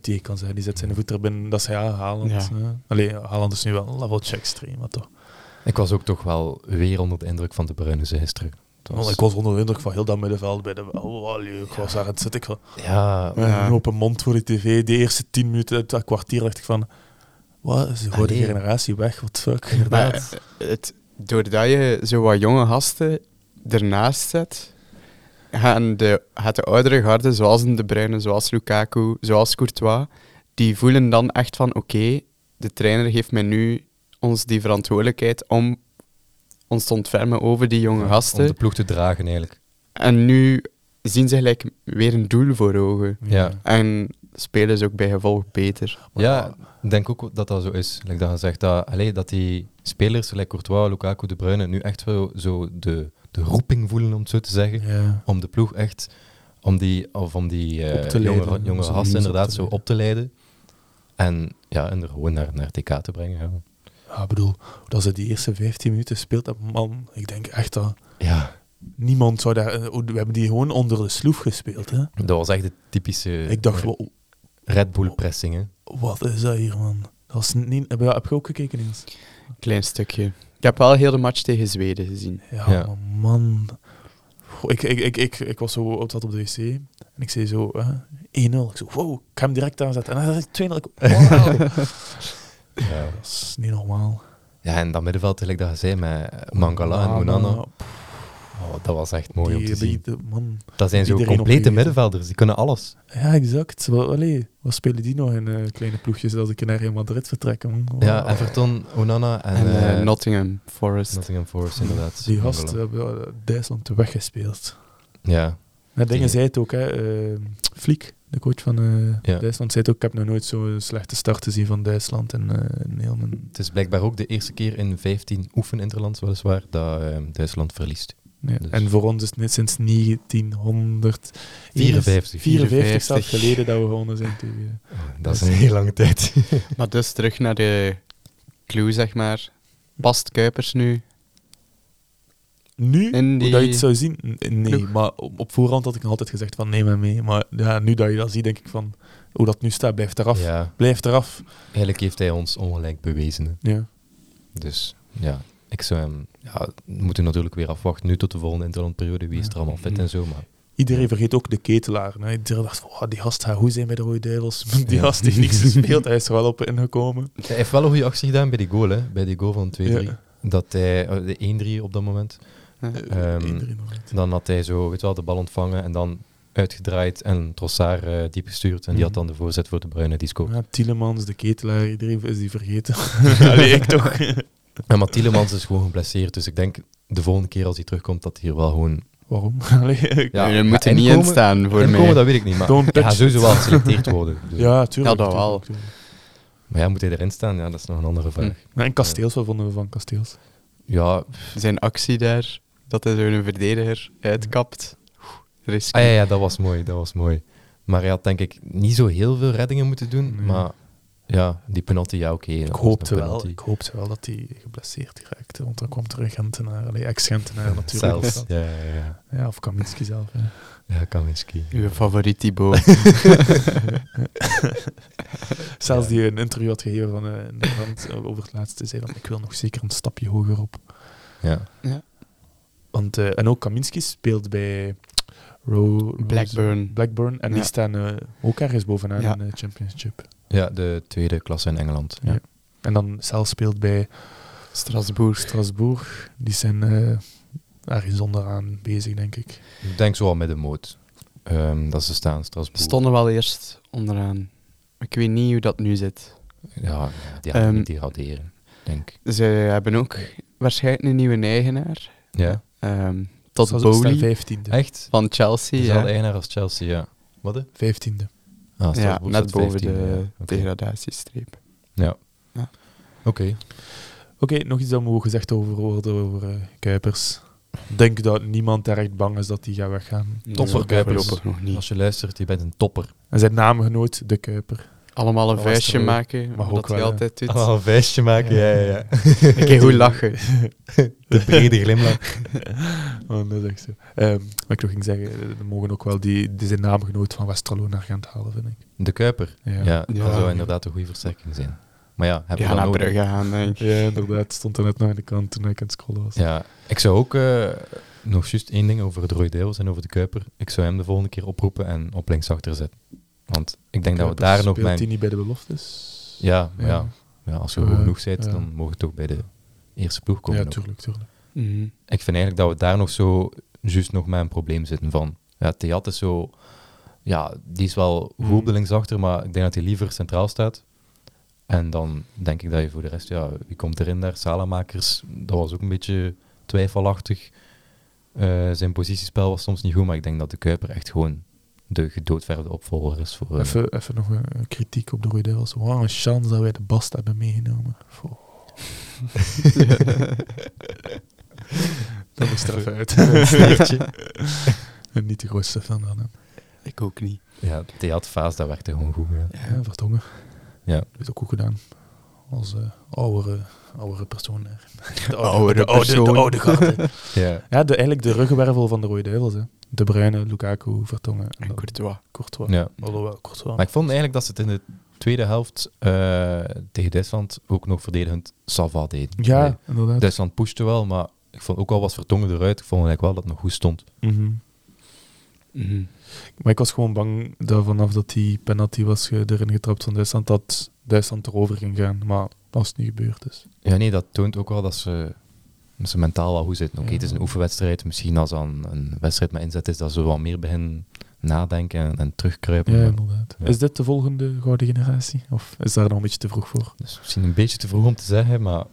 tegen kan zeggen. Die zet zijn voet er binnen. Dat is ja, Haaland. Ja. Ja. Allee, Haaland is nu wel een leveltje extreem, maar toch. Ik was ook toch wel weer onder de indruk van de Bruyne gisteren. Het was- Want ik was onder de indruk van heel dat middenveld bij de... Oh, allee, ik was daar, het zit ik van... Ja, Ja. Een open mond voor de tv. De eerste tien minuten, dat kwartier dacht ik van... Wat, is de oude Allee. generatie weg? What the fuck? Inderdaad. Maar eh, het, doordat je zo wat jonge gasten ernaast zet, gaan de, gaat de oudere garde, zoals De Bruyne, zoals Lukaku, zoals Courtois, die voelen dan echt van, oké, de trainer geeft mij nu ons die verantwoordelijkheid om ons te ontfermen over die jonge om gasten. de ploeg te dragen eigenlijk. En nu zien ze gelijk weer een doel voor ogen. Ja. En spelen ze ook bij gevolg beter. Maar ja, ik denk ook dat dat zo is. Like dat je zegt dat, allee, dat die spelers, like Courtois, Lukaku, De Bruyne, nu echt wel zo de, de roeping voelen, om het zo te zeggen. Ja. Om de ploeg echt, om die, of om die eh, jonge, jonge gasten op inderdaad zo op te leiden. En ja, en er gewoon naar, naar TK te brengen. Ja. Ja, ik bedoel, dat ze die eerste 15 minuten speelt, dat man, ik denk echt dat ja, niemand zou daar... eh, We hebben die gewoon onder de sloef gespeeld, hè. dat was echt de typische Ik dacht, eh, wel, Red Bull pressing. Hè. wat is dat hier, man? Dat was niet... Heb je, heb je ook gekeken, Niels? Klein stukje. Ik heb wel heel de match tegen Zweden gezien. Ja, Ja. maar man. Goh, Ik, ik, ik, ik, ik was zo op, zat op de wc en ik zei zo eh, 1-0. Ik zo, wow, ik ga hem direct aanzetten. En dan zei ik 2-0. Ik, wow. Ja. dat is niet normaal. ja, en dat middenveld, gelijk dat je zei, met Mangala en Onana. Oh, dat was echt mooi om die, te die- zien. de- man. Dat zijn zo complete middenvelders, die kunnen alles. Ja, exact. Wat, allee, wat spelen die nog in eh, kleine ploegjes als ik naar Real Madrid vertrekken? Man? Ja. Everton, Onana en, En, eh, eh, Nottingham Forest. Nottingham Forest, inderdaad. Die gasten hebben Duitsland weggespeeld. Ja, Ja, dingen zei het ook, hè. Fliek, de coach van eh, Ja. Duitsland, zei het ook. Ik heb nog nooit zo'n slechte start gezien van Duitsland. En, eh, in heel mijn het is blijkbaar ook de eerste keer in 15 oefeninterlands, weliswaar, dat eh, Duitsland verliest. Ja, Dus- En voor ons is het net sinds 1900... 54. 54 zelfs 54. geleden dat we gewonnen zijn tegen... Dat is een hele lange tijd. Maar dus terug naar de clue, zeg maar. Past Kuipers nu? Nu, hoe dat je het zou zien? Nee, ploeg? maar op, op voorhand had ik nog altijd gezegd van neem hem mee. Maar ja, nu dat je dat ziet, denk ik van... Hoe dat nu staat, blijft eraf. Ja, Blijft eraf. eigenlijk heeft hij ons ongelijk bewezen. hè. Ja. Dus ja, ik zou hem... Ja, we moeten natuurlijk weer afwachten nu tot de volgende interlandperiode. Wie is er allemaal fit en zo, maar... Iedereen vergeet ook de ketelaar. hè. Iedereen dacht van, oh, die gast gaat goed zijn bij de Rode Duivels. Die gast heeft niks gespeeld, hij is er wel op ingekomen. Hij heeft wel een goede actie gedaan bij die goal, hè. Bij die goal van 2-3. Ja. Dat hij... eh, de 1-3 op dat moment. Ja. Eh, Ehm. Dan had hij zo, weet je wel, de bal ontvangen en dan uitgedraaid en Trossard eh, diep gestuurd. En die had dan de voorzet voor de Bruyne, die scoort. Ja, Tielemans, de ketelaar, iedereen is die vergeten. Allee, ik toch. En maar Tielemans is gewoon geblesseerd, dus ik denk de volgende keer als hij terugkomt dat hij hier wel gewoon... Waarom? Allee, ik- Ja, maar moeten niet inkomen- instaan voor Inkomen, mij. dat weet ik niet, maar Don't hij gaat sowieso wel geselecteerd worden. Dus. ja, tuurlijk. Ja, dat wel. Maar ja, moet hij erin staan? Ja, dat is nog een andere vraag. Hm. Ja, en Kasteels, wat vonden we van Kasteels? Ja, Zijn actie daar, dat hij zo'n verdediger uitkapt. Risky. ah, ja, ja, dat was mooi, dat was mooi. Maar hij had denk ik niet zo heel veel reddingen moeten doen, Nee. maar ja, die penalty, ja oké. dat Ik hoopte, wel, ik hoopte wel dat hij geblesseerd raakte, want dan kwam er een Gentenaar, allee, ex-Gentenaar natuurlijk. Zelfs, ja, ja, ja. Ja, of Kaminski zelf. Ja, Kaminski. Uw favoriet Thibaut. Zelfs Ja. die een interview had gegeven van, eh, in de eh, over het laatste, zei van ik wil nog zeker een stapje hoger op. Ja. Want, eh, en ook Kaminski speelt bij Ro Blackburn. Blackburn en die staan eh, ook ergens bovenaan Ja. in de Championship. ja, de tweede klasse in Engeland. Ja. Ja. En dan zelf speelt bij Strasbourg. Strasbourg. Die zijn eh, ergens onderaan bezig, denk ik. Ik denk zo al middenmoot. Ehm dat ze staan, Strasbourg. Stonden wel eerst onderaan. Ik weet niet hoe dat nu zit. Ja, die gaan Ehm, niet degraderen, denk ik. Ze hebben ook waarschijnlijk een nieuwe eigenaar. Ja, Ehm tot staan Bowley vijftiende. echt? van Chelsea. Is ja. al eigenaar als Chelsea, ja. Wat? hè? Vijftiende. Ah, ja, net boven 15e, de ja. Degradatiestreep. Ja. Ja. Oké. Oké, nog iets dat we gezegd over worden over eh, Kuipers. Ik denk dat niemand daar echt bang is dat die gaat weggaan. Topper Nee, Kuipers. nog niet. Als je luistert, je bent een topper. En zijn naamgenoot, de Kuiper. Allemaal een vuistje eh, maken, mag wat ook wel, altijd doet. Allemaal een feestje maken, ja, ja, ja. Keer goed lachen. De brede glimlach. Oh, dat is echt zo. Ehm, wat ik nog ging zeggen, eh, we mogen ook wel die, die zijn naamgenoot van Westerlo naar Gent halen, vind ik. De Kuiper. Ja, Ja. dat Ja. zou inderdaad een goede versterking zijn. Maar ja, we gaan dat naar nodig? Brugge gaan, denk ik. Ja, inderdaad. Stond er net nog aan de kant toen ik aan het scrollen was. Ja, ik zou ook eh, nog juist één ding over de Roy Deels en over de Kuiper. Ik zou hem de volgende keer oproepen en op linksachter zetten. Want ik denk dat we daar nog speelt mijn... hij niet bij de beloftes? Ja, ja. Ja. ja, als je goed genoeg bent, ja. dan mogen we toch bij de eerste ploeg komen. Ja, ook. tuurlijk, tuurlijk. Mhm. Ik vind eigenlijk dat we daar nog zo juist nog met een probleem zitten van. Ja, Theat is zo... Ja, die is wel goed Mm. linksachter, maar ik denk dat hij liever centraal staat. En dan denk ik dat je voor de rest, ja, wie komt erin daar? Salamakers, dat was ook een beetje twijfelachtig. Eh, zijn positiespel was soms niet goed, maar ik denk dat de Kuiper echt gewoon de gedoodverde opvolger is voor... eh, Even, even nog een, een kritiek op de Rode. Wat een chance dat wij de Bast hebben meegenomen. Voor. dat moest er even uit. En niet de grootste fan dan. Hè. Ik ook niet. ja, Theat-fase, dat werkte gewoon goed. Ja. Ja, Vertongen. Ja. Heeft ook goed gedaan. Als eh oudere, oudere persoon. De Oudere de oude, de oude garde. Ja. ja, de, eigenlijk de ruggenwervel van de Rode Duivels. Hè. De Bruyne, Lukaku, Vertongen en Courtois. Courtois. ja. Alhoewel, Courtois. Maar ik vond eigenlijk dat ze het in de tweede helft eh, tegen Duitsland ook nog verdedigend Sava deden. Ja, inderdaad. Duitsland pushte wel, maar ik vond ook al was vertongen eruit. Ik vond eigenlijk wel dat het nog goed stond. Mhm. Maar ik was gewoon bang dat vanaf dat die penalty was ge- erin getrapt van Duitsland, dat Duitsland erover ging gaan. Maar dat is niet gebeurd. Dus. Ja, nee, dat toont ook wel dat ze, dat ze mentaal wel goed zitten. Oké, Ja. het is een oefenwedstrijd. Misschien als dan een wedstrijd met inzet is, dat ze wat meer beginnen nadenken en, en terugkruipen. Ja, inderdaad. Ja. Is dit de volgende gouden generatie? Of is daar nog een beetje te vroeg voor? is misschien een beetje te vroeg om te zeggen, maar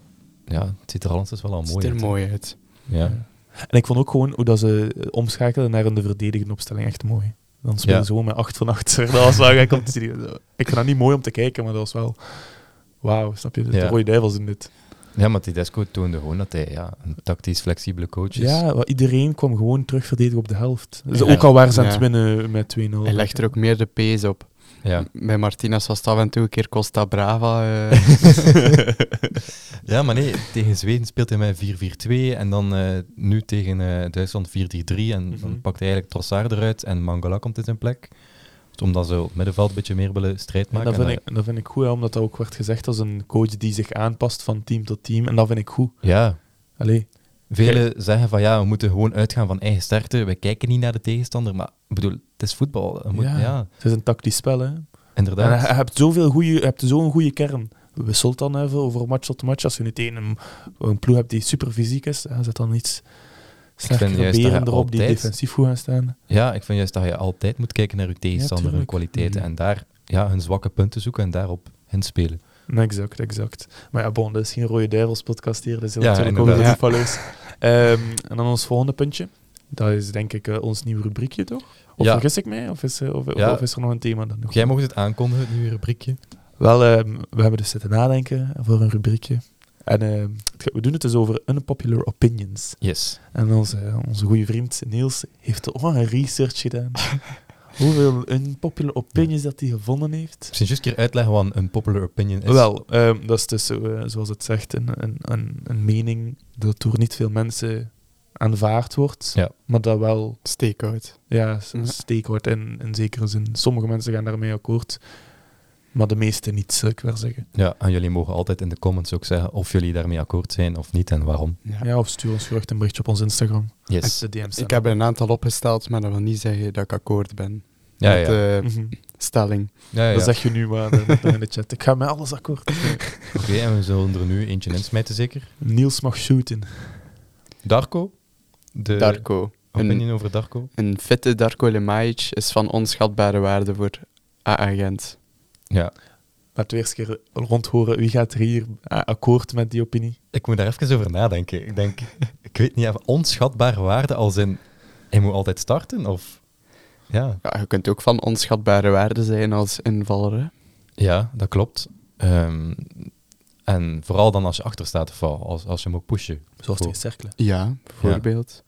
ja, het ziet er alleszins wel al Het mooi ziet er uit. mooi uit. Ja. En ik vond ook gewoon hoe dat ze eh, omschakelen naar een verdedigende opstelling echt mooi. Dan spelen Ja. ze gewoon met 8 van achter. Dat was wel gek om te zien. Ik vind dat niet mooi om te kijken, maar dat was wel... Wauw, snap je? De Ja. rode duivels in dit. ja, maar Tedesco toonde gewoon dat hij ja, een tactisch flexibele coach is. Ja, iedereen kwam gewoon terug verdedigen op de helft. Dus Ja. ook al waren ze aan het Ja. winnen met 2-0. Hij legt er ook meer de pees op. Ja. Bij Martinez was het af en toe een keer Costa Brava. eh. Ja, maar nee, tegen Zweden speelt hij met 4-4-2 en dan eh, nu tegen eh, Duitsland 4-3-3 en Mhm. dan pakt hij eigenlijk Trossard eruit en Mangala komt in zijn plek. Omdat ze op het middenveld een beetje meer willen strijd En maken. dat, vind ik, dat vind ik goed, hè, omdat dat ook werd gezegd als een coach die zich aanpast van team tot team. En dat vind ik goed. ja, Allee, velen zeggen van ja, we moeten gewoon uitgaan van eigen sterkte. We kijken niet naar de tegenstander, maar ik bedoel, het is voetbal. Ja. ja. het is een tactisch spel. Hè. En inderdaad. je hebt zoveel goeie, je hebt zo'n goede kern. Wisselt dan even over match tot match. Als je tegen een, een ploeg hebt die super fysiek is, ja, zet dan iets beren erop die defensief goed gaan staan. Ja, ik vind juist dat je altijd moet kijken naar je tegenstander, hun tuurlijk. kwaliteiten Mhm. en daar ja, hun zwakke punten zoeken en daarop inspelen. Exact, exact. Maar ja, bon, dat is geen Rode Duivels podcast hier. Dat is Ja, natuurlijk over de voetballers. Ehm, en dan ons volgende puntje. Dat is denk ik eh, ons nieuwe rubriekje, toch? Of Ja. vergis ik mij? Of is, eh, of, Ja. of is er nog een thema dan nog? Jij mocht het aankondigen, het nieuwe rubriekje. Wel, ehm, we hebben dus zitten nadenken voor een rubriekje. En ehm, we doen het dus over unpopular opinions. Yes. En onze, onze goede vriend Niels heeft ook een research gedaan. Hoeveel unpopular opinions dat hij gevonden heeft. Misschien juist een keer uitleggen wat een popular opinion is. Wel, ehm, dat is dus, zo, eh, zoals het zegt, een, een, een, een mening dat door niet veel mensen aanvaard wordt. Ja. Maar dat wel Stakeout. ja, s- Ja. steek wordt in, in zekere zin. Sommige mensen gaan daarmee akkoord, maar de meeste niet, zou ik wel zeggen. Ja, en jullie mogen altijd in de comments ook zeggen of jullie daarmee akkoord zijn of niet en waarom. Ja. Ja, of stuur ons gerust een berichtje op ons Instagram. Yes. De DM's. Ik heb er een aantal opgesteld, maar dat wil niet zeggen dat ik akkoord ben. Ja, met ja. de Mhm. stelling. ja, ja. Dat zeg je nu maar eh, in de chat. Ik ga met alles akkoord. Oké, en we zullen er nu eentje insmijten zeker. Niels mag shooten. Darko, De Darko. Een, opinie over Darko? een fitte Darko Lemajic is van onschatbare waarde voor A-agent. Ja. Laten we eerst een keer rondhoren. Wie gaat er hier ah, akkoord met die opinie? Ik moet daar even over nadenken. Ik denk, ik weet niet, onschatbare waarde als in, hij moet altijd starten? Of, ja. Ja, je kunt ook van onschatbare waarde zijn als invaller. Hè? ja, dat klopt. Ehm, en vooral dan als je achter staat of als, als je ook pushen. Zoals Voor- tegen Cercle. Ja, bijvoorbeeld.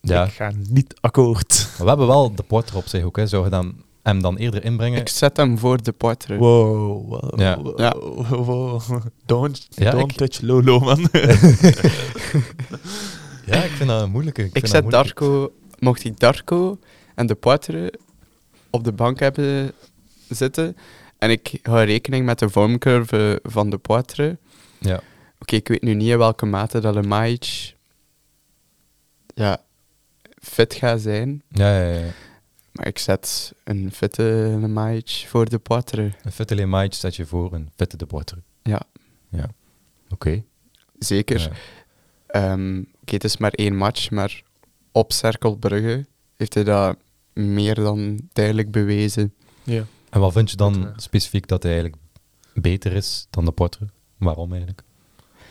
Ja, Ik ga niet akkoord. maar we hebben wel de porter op zich ook. Hè. Zou je dan, hem dan eerder inbrengen? Ik zet hem voor de Poitre. Wow, wow, Ja. wow, Ja. wow. Don't, Ja, don't ik- touch Lolo, man. Ja, ik vind dat een moeilijke. Ik zet. Darko, mocht ik Darko en de Poitre op de bank hebben zitten en ik hou rekening met de vormcurve van de Poitre. Ja. Oké, ik weet nu niet in welke mate dat Lemajic ja, fit gaat zijn, Ja, ja, ja. Maar ik zet een fitte Lemajic voor de Poitre. Een fitte Lemajic zet je voor een fitte de porter. Ja. Ja. Oké. Zeker. Ja. Ehm, Oké, het is maar één match, maar op Cerkel Brugge heeft hij dat meer dan duidelijk bewezen. ja. En wat vind je dan Dat, specifiek dat hij eigenlijk beter is dan de porter? Waarom eigenlijk?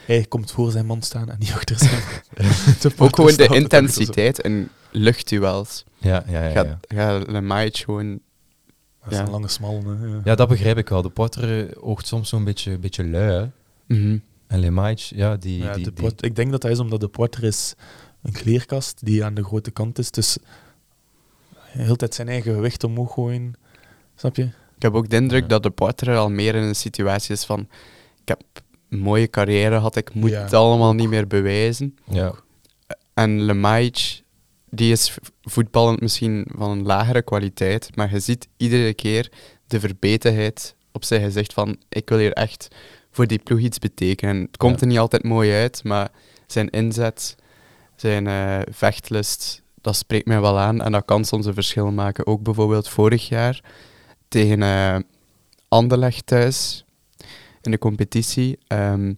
Hij komt voor zijn man staan en niet achter zijn. Ook gewoon de intensiteit in luchtduels. Ja, ja, ja. ja. Gaat Ga Lemajic gewoon... Dat is Ja. een lange smal. Ja. Ja, dat begrijp ik wel. De porter eh, oogt soms zo'n beetje, beetje lui. Mhm. En Lemajic, ja, die... Ja, die, de die- port- ik denk dat dat is omdat de porter is een kleerkast die aan de grote kant is. Dus de hele tijd zijn eigen gewicht omhoog gooien. Snap je? Ik heb ook de indruk Ja. dat de Poitre al meer in een situatie is van... Ik heb een mooie carrière gehad, ik moet Ja. het allemaal niet meer bewijzen. ja, En Lemajic, die is voetballend misschien van een lagere kwaliteit, maar je ziet iedere keer de verbetenheid op zijn gezicht van ik wil hier echt voor die ploeg iets betekenen. En het komt Ja. er niet altijd mooi uit, maar zijn inzet, zijn eh, vechtlust, dat spreekt mij wel aan en dat kan soms een verschil maken. Ook bijvoorbeeld vorig jaar tegen eh Anderlecht thuis in de competitie. Ehm,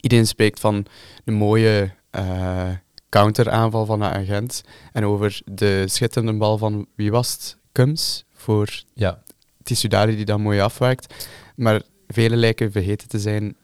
iedereen spreekt van een mooie eh, counteraanval van een agent. En over de schitterende bal van, wie was het? Kums, voor ja, Tissoudali die dat mooi afwerkt. Maar velen lijken vergeten te zijn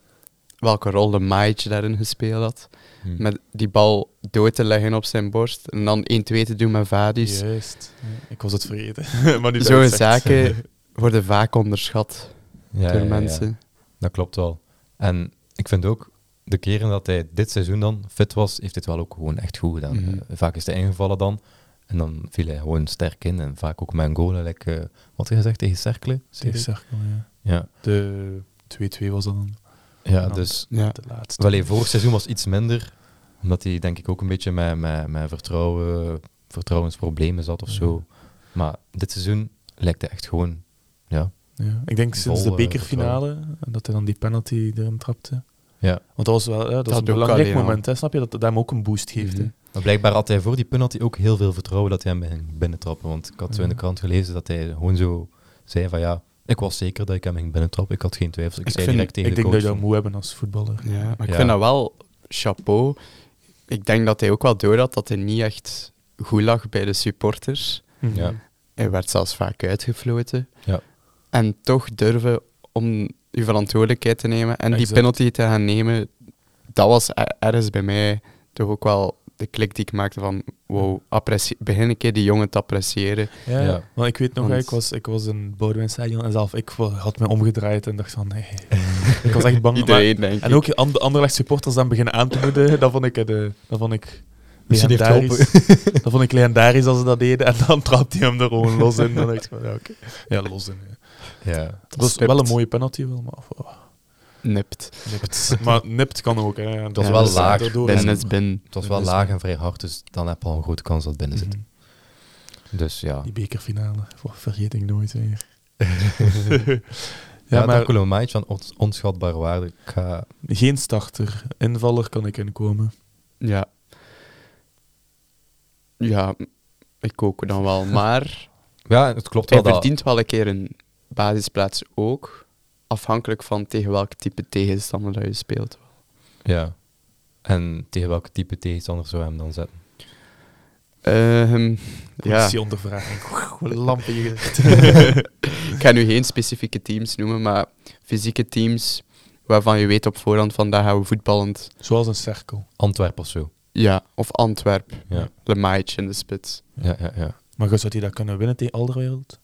welke rol de Maïtje daarin gespeeld had. hm. Met die bal dood te leggen op zijn borst en dan 1-2 te doen met Vadis. Juist. Ik was het vergeten. maar nu Zo'n zaken worden vaak onderschat ja, door ja. mensen. Dat klopt wel. En ik vind ook, de keren dat hij dit seizoen dan fit was, heeft hij het wel ook gewoon echt goed gedaan. Mhm. Eh, vaak is hij ingevallen dan. En dan viel hij gewoon sterk in. En vaak ook met een goal. Like, eh, wat gezegd tegen Cercle? Tegen Cercle, ja. Ja, De 2-2 was dat dan. ja dan dus... Ja. De laatste. Wel, vorig seizoen was iets minder. Omdat hij denk ik ook een beetje met, met, met vertrouwen, vertrouwensproblemen zat of Ja. zo. Maar dit seizoen lijkt hij echt gewoon... Ja, Ja, ik denk sinds Vol, de eh, bekerfinale en dat hij dan die penalty erin trapte. Ja. Want dat was wel ja, dat is Dat een belangrijk alleen moment, hè, snap je? Dat dat hem ook een boost geeft. hè. Mhm. Maar blijkbaar had hij voor die penalty ook heel veel vertrouwen dat hij hem ging binnentrappen. Want ik had zo in de Ja. krant gelezen dat hij gewoon zo zei van ja, ik was zeker dat ik hem ging binnentrappen. Ik had geen twijfels. Ik, Ik, zei vind, direct tegen ik de denk dat coach je dat moet hebben als voetballer. Ja, maar ik Ja. vind dat wel chapeau. Ik denk dat hij ook wel door had dat hij niet echt goed lag bij de supporters. Mhm. Ja. Hij werd zelfs vaak uitgefloten. Ja. En toch durven om je verantwoordelijkheid te nemen en die penalty te gaan nemen, dat was er- ergens bij mij toch ook wel de klik die ik maakte van wow, apprecie- begin een keer die jongen te appreciëren. Ja, Ja. want ik weet nog, Want- ik, was, ik was in Boudewijn Stadion en zelf ik had me omgedraaid en dacht van nee. ik was echt bang. maar- Iedereen, denk en ik. ook ander, Anderlecht supporters dan beginnen aan te moedigen, dat vond ik, eh, de, dat vond ik legendarisch. dat vond ik legendarisch als ze dat deden en dan trapt hij hem er gewoon los in. Dan dacht ik van ja, oké. Ja, los in. Ja. Ja. Dat was wel een mooie penalty wel, maar oh, Nipt. nipt. maar nipt kan ook. Hè. Het was Ja, wel dat is laag. Binnen en- is binnen. Het was wel Dat laag en vrij hard, dus dan heb je al een grote kans dat het binnen zit. Mhm. Dus ja. Die bekerfinale, oh, vergeet ik nooit weer. Ja, ja, maar Lomaic van ons- onschatbare waarde. Ik ga... geen starter. Invaller kan ik inkomen. Ja. Ja, ik ook dan wel. Maar Ja, het klopt hij wel dat... verdient wel een keer een basisplaats ook. Afhankelijk van tegen welk type tegenstander dat je speelt. Ja. En tegen welke type tegenstander zou hem dan zetten? Ehm, ja, Politieondervraging. Lampen je gezicht. ik ga nu geen specifieke teams noemen, maar fysieke teams waarvan je weet op voorhand van daar gaan we voetballend. Zoals een cirkel. Antwerpen of zo. Ja, of Antwerp, Ja, Lemaitje in de spits. ja, ja. ja. Maar zou hij dat kunnen winnen tegen Alderwereld?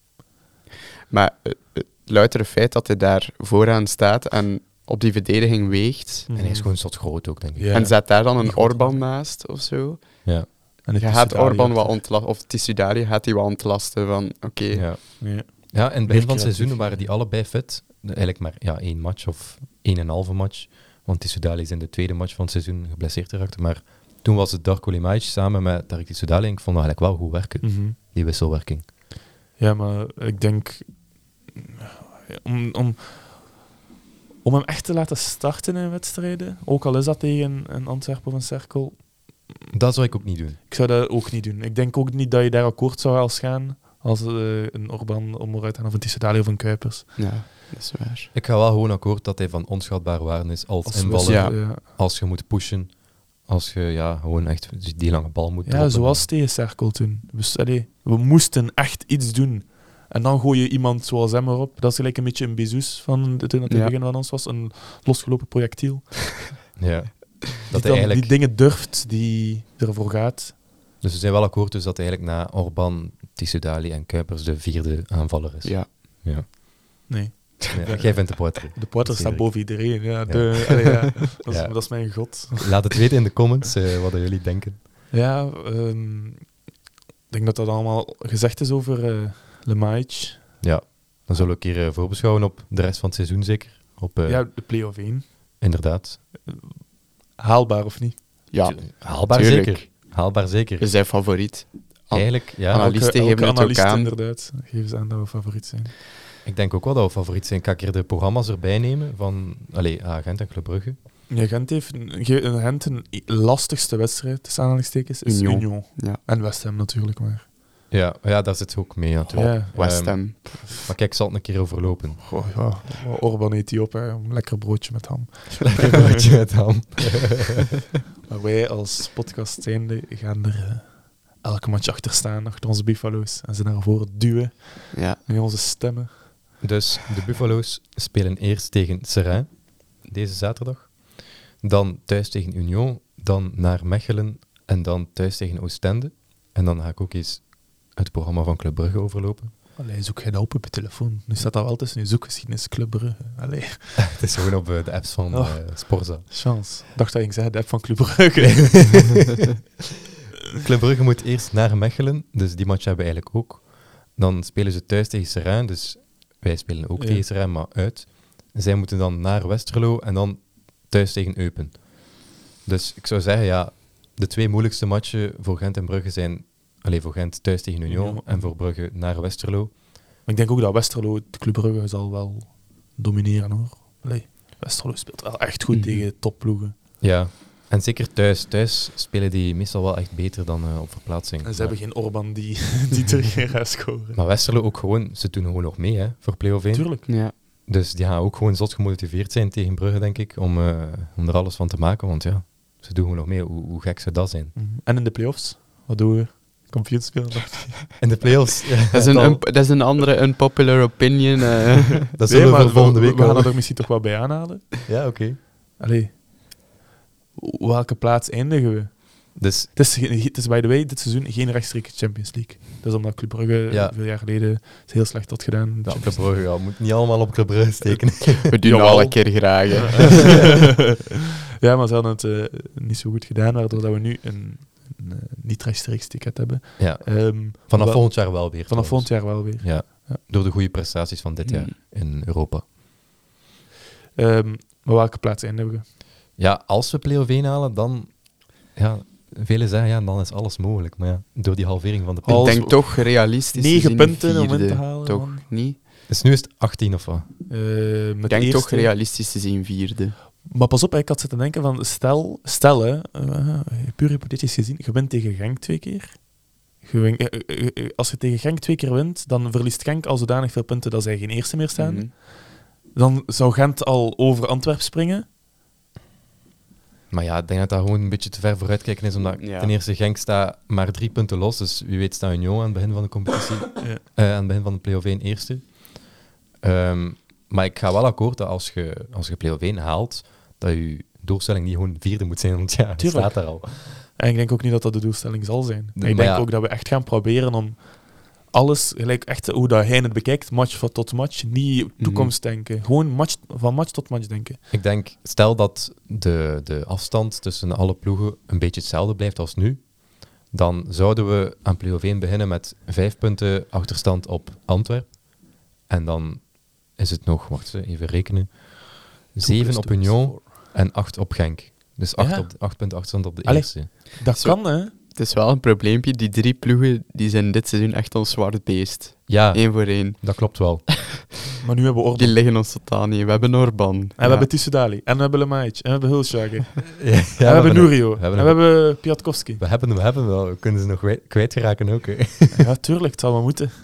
Maar eh, het loutere feit dat hij daar vooraan staat en op die verdediging weegt, En hij is gewoon zot groot ook, denk ik. Ja. en zet daar dan een Orban naast of zo, Ja. En je gaat Orban wat ontlasten, of Tissudali gaat hij wat ontlasten van, oké, Ja. Ja. Ja, in het begin van het seizoen waren die allebei fit. Eigenlijk maar ja, één match of één en een halve match. Want Tissoudali is in de tweede match van het seizoen geblesseerd geraakt. Maar toen was het Darko Limaic samen met Tarik Tissoudali. En ik vond dat eigenlijk wel goed werken, Mhm. die wisselwerking. Ja, maar ik denk... Om, om, om hem echt te laten starten in wedstrijden, ook al is dat tegen een Antwerpen of een Cirkel, Dat zou ik ook niet doen. ik zou dat ook niet doen. Ik denk ook niet dat je daar akkoord zou als gaan als eh, een Orban om eruit gaan of een Tissadali of een Kuipers. ja, dat is waar. Ik ga wel gewoon akkoord dat hij van onschatbare waarde is als, Als invaller. wissel, Ja. ja. Als je moet pushen. Als je ja, gewoon echt die lange bal moet Ja, droppen. zoals tegen Cerkel toen. Dus, allee, we moesten echt iets doen. En dan gooi je iemand zoals hem erop. Dat is gelijk een beetje een Bezus van het Ja. begin van ons was. Een losgelopen projectiel. Ja. Die, Dat hij eigenlijk, die dingen durft, die ervoor gaat. dus we zijn wel akkoord dus dat hij eigenlijk na Orban, Tissoudali en Kuipers de vierde aanvaller is. Ja, Ja. Nee, Ja, Jij vindt de poetry. de Poitre staat boven iedereen. Ja, de, allee, ja. Dat, is, dat is mijn god. Laat het weten in de comments eh, wat jullie denken. Ja, ehm, ik denk dat dat allemaal gezegd is over eh Lemaic. Ja, dan zullen we een keer eh, voorbeschouwen op de rest van het seizoen zeker. Op, eh, ja, de play-off 1. Inderdaad. Haalbaar of niet? ja. Haalbaar tuurlijk. zeker. Haalbaar zeker. we zijn favoriet. An- Eigenlijk, ja. Analisten Elke- geven het ook aan. inderdaad. Geven ze aan dat we favoriet zijn. Ik denk ook wel dat we favoriet zijn. Kan ik er de programma's erbij nemen van allee, Agent en Club Brugge? Ja, Gent heeft een, een, Gent lastigste wedstrijd, tussen aanhalingstekens, is Union. Union. Ja. En West Ham natuurlijk, maar... Ja, ja daar zit ze ook mee natuurlijk. Ja. West Ehm, Ham. maar kijk, ik zal het een keer overlopen. Goh, ja, Orban eet die op, hè. Een lekker broodje met ham. Lekker broodje met ham. Maar wij als podcast zijnde gaan er eh, elke match achter staan, achter onze Buffalo's. En ze naar voren duwen Ja. met onze stemmen. Dus de Buffalo's spelen eerst tegen Serrain deze zaterdag. Dan thuis tegen Union. Dan naar Mechelen. En dan thuis tegen Oostende. En dan ga ik ook eens het programma van Club Brugge overlopen. Allee, zoek jij dat op op je telefoon. Nu staat dat wel tussen je zoekgeschiedenis, Club Brugge. Allee, Het is gewoon op eh, de apps van Oh. eh, Sporza. chance. Dacht dat ik zei de app van Club Brugge. Club Brugge moet eerst naar Mechelen. Dus die match hebben we eigenlijk ook. Dan spelen ze thuis tegen Serrain. Dus wij spelen ook Ja. tegen Serrain, maar uit. Zij moeten dan naar Westerlo en dan thuis tegen Eupen. Dus ik zou zeggen, ja, de twee moeilijkste matchen voor Gent en Brugge zijn... Alleen voor Gent thuis tegen Union en voor Brugge naar Westerlo. Maar ik denk ook dat Westerlo, de Club Brugge, zal wel domineren hoor. Allee, Westerlo speelt wel echt goed Mhm. tegen topploegen. Ja, en zeker thuis. Thuis spelen die meestal wel echt beter dan eh, op verplaatsing. En ze Maar- hebben geen Orban die, die terug gaat scoren. Maar Westerlo ook gewoon, ze doen gewoon nog mee hè, voor play-off 1. Tuurlijk. Ja. Dus die gaan ook gewoon zot gemotiveerd zijn tegen Brugge, denk ik, om, eh, om er alles van te maken. Want ja, ze doen gewoon nog mee. Hoe, hoe gek zou dat zijn? Mhm. En in de playoffs, wat doen we? Ik. In de play-offs. ja, Dat, is een, dat is een andere unpopular opinion. eh. dat zullen we volgende we, week we gaan dat er misschien toch wel bij aanhalen. Ja, oké. Allee, welke plaats eindigen we? Dus Het is, het is by the way dit seizoen geen rechtstreeks Champions League. Dat is omdat Club Brugge Ja. veel jaar geleden heel slecht had gedaan. ja, Club Brugge, ja, moet niet allemaal op Club Brugge steken. We doen al een keer graag. ja, maar ze hadden het eh, niet zo goed gedaan, waardoor dat we nu een, een eh, niet rechtstreeks ticket hebben. ja, Ehm, vanaf wel- volgend jaar wel weer. Vanaf volgend trouwens. jaar wel weer. Ja, Ja. door de goede prestaties van dit jaar in Europa. Ehm, maar welke plaats eindigen we? Ja, als we play-off 1 halen, dan... Ja, velen zeggen, ja, dan is alles mogelijk. Maar ja, door die halvering van de Als- Ik punten. denk toch realistisch Negen punten om in te halen, Toch man. niet? Dus nu is het 18 of wat? Eh, Ik denk de toch realistisch te zien vierde. Maar pas op, ik had zitten denken van, stel, stel hè, eh, puur hypothetisch gezien, je wint tegen Genk twee keer. Je win- eh, eh, als je tegen Genk twee keer wint, dan verliest Genk al zodanig veel punten dat zij geen eerste meer staan. Mhm. Dan zou Gent al over Antwerp springen. Maar ja, ik denk dat dat gewoon een beetje te ver vooruitkijken is, omdat Ja. ten eerste Genk staat maar drie punten los, dus wie weet staat Union aan het begin van de competitie, Ja. eh, aan het begin van de play-off 1 eerste. Ehm, maar ik ga wel akkoord dat als je, als je play-off 1 haalt, dat je doelstelling niet gewoon vierde moet zijn, want ja, je Tuurlijk. staat daar al. En ik denk ook niet dat dat de doelstelling zal zijn. Nee, ik denk ja. ook dat we echt gaan proberen om alles, gelijk echt hoe dat hij het bekijkt, match van tot match, niet toekomst denken. Gewoon match, van match tot match denken. Ik denk, stel dat de, de afstand tussen alle ploegen een beetje hetzelfde blijft als nu, dan zouden we aan play-off 1 beginnen met vijf punten achterstand op Antwerpen. En dan is het nog, wacht even rekenen, zeven plus op two is Union en acht op Genk. Dus acht, Ja. op, acht punten achterstand op de Allee. eerste. Dat Zo. kan, hè? Het is wel een probleempje. Die drie ploegen die zijn dit seizoen echt ons zwart beest. Ja, Eén voor één. dat klopt wel. Maar nu hebben we orde. Die liggen ons totaal niet. We hebben Orban. En we hebben Tissoudali. En we hebben Lemaic. En we hebben Hulsjager. Ja, en we hebben Nurio. we En we hebben Piatkowski. We hebben, we hebben wel, we kunnen ze nog kwijt- kwijtraken ook. Hè. Ja, tuurlijk. Het zal wel moeten.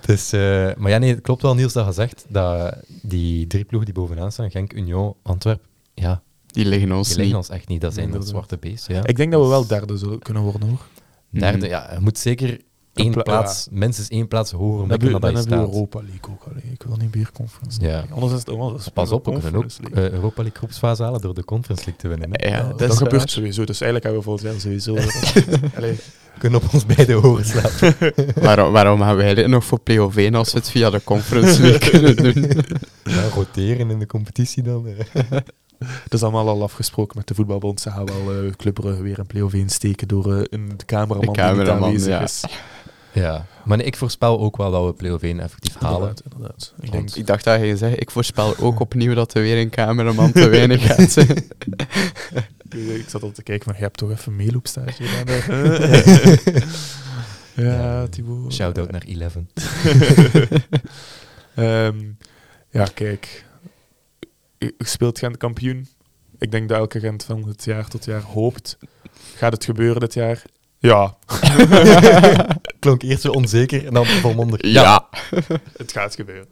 Dus, eh, maar ja, nee, het klopt wel, Niels, dat je zegt dat die drie ploegen die bovenaan staan, Genk, Union, Antwerp, ja, Die liggen ons die liggen ons echt niet. Dat zijn de Inderdaad. zwarte beesten. Ja. Ik denk dat we wel derde zullen kunnen worden, hoor. Derde, ja, je moet zeker één pla- plaats, minstens één plaats hoger Dan hebben dan je hebben staat. Europa League ook. Allee, ik wil niet meer Conference Ja. League. Anders is het... Oh, is Pas op, we kunnen ook eh, Europa League groepsfase halen door de Conference League te winnen. Hè. Ja, Ja, dat, dat, is gebeurt waar. sowieso. Dus eigenlijk hebben we volgens mij sowieso... Allee, We kunnen op ons beide hoger slapen. waarom, waarom gaan wij dit nog voor play-off 1 als we het via de Conference League kunnen doen? ja, roteren in de competitie dan. dat is allemaal al afgesproken met de voetbalbond. Ze gaan wel eh Club Brugge weer een play-off 1 steken door eh, een cameraman, De die cameraman, niet aanwezig ja. is. Ja, maar nee, ik voorspel ook wel dat we play-off 1 effectief halen. Inderdaad, inderdaad. Ik denk, Ik dacht dat je zeggen, ik voorspel ook opnieuw dat er weer een cameraman te weinig gaat zijn. ik zat al te kijken, maar je hebt toch even meeloopstage gedaan. ja, Ja. Thibaut. Shout-out naar 11. Ehm, ja, kijk. Je speelt Gent kampioen. Ik denk dat elke Gent van het jaar tot jaar hoopt. Gaat het gebeuren dit jaar? Ja, Klonk eerst zo onzeker en dan volmondig. Ja. het gaat gebeuren.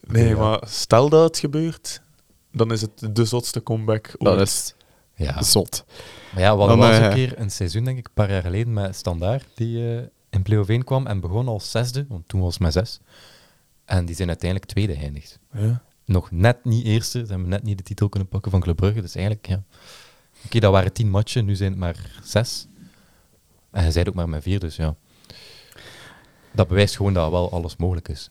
Nee, Ja. maar stel dat het gebeurt, dan is het de zotste comeback Dat ooit. is Ja. zot. Maar ja, we hadden wel eens eh, een keer een seizoen, denk ik, een paar jaar geleden met Standaard, die eh, in play-off 1 kwam en begon als zesde, want toen was het met zes. En die zijn uiteindelijk tweede geëindigd. Ja. Nog net niet eerste, ze hebben net niet de titel kunnen pakken van Club Brugge, dus eigenlijk, ja. Oké, dat waren tien matchen, nu zijn het maar zes. En je zei het ook maar met vier, dus ja. Dat bewijst gewoon dat wel alles mogelijk is.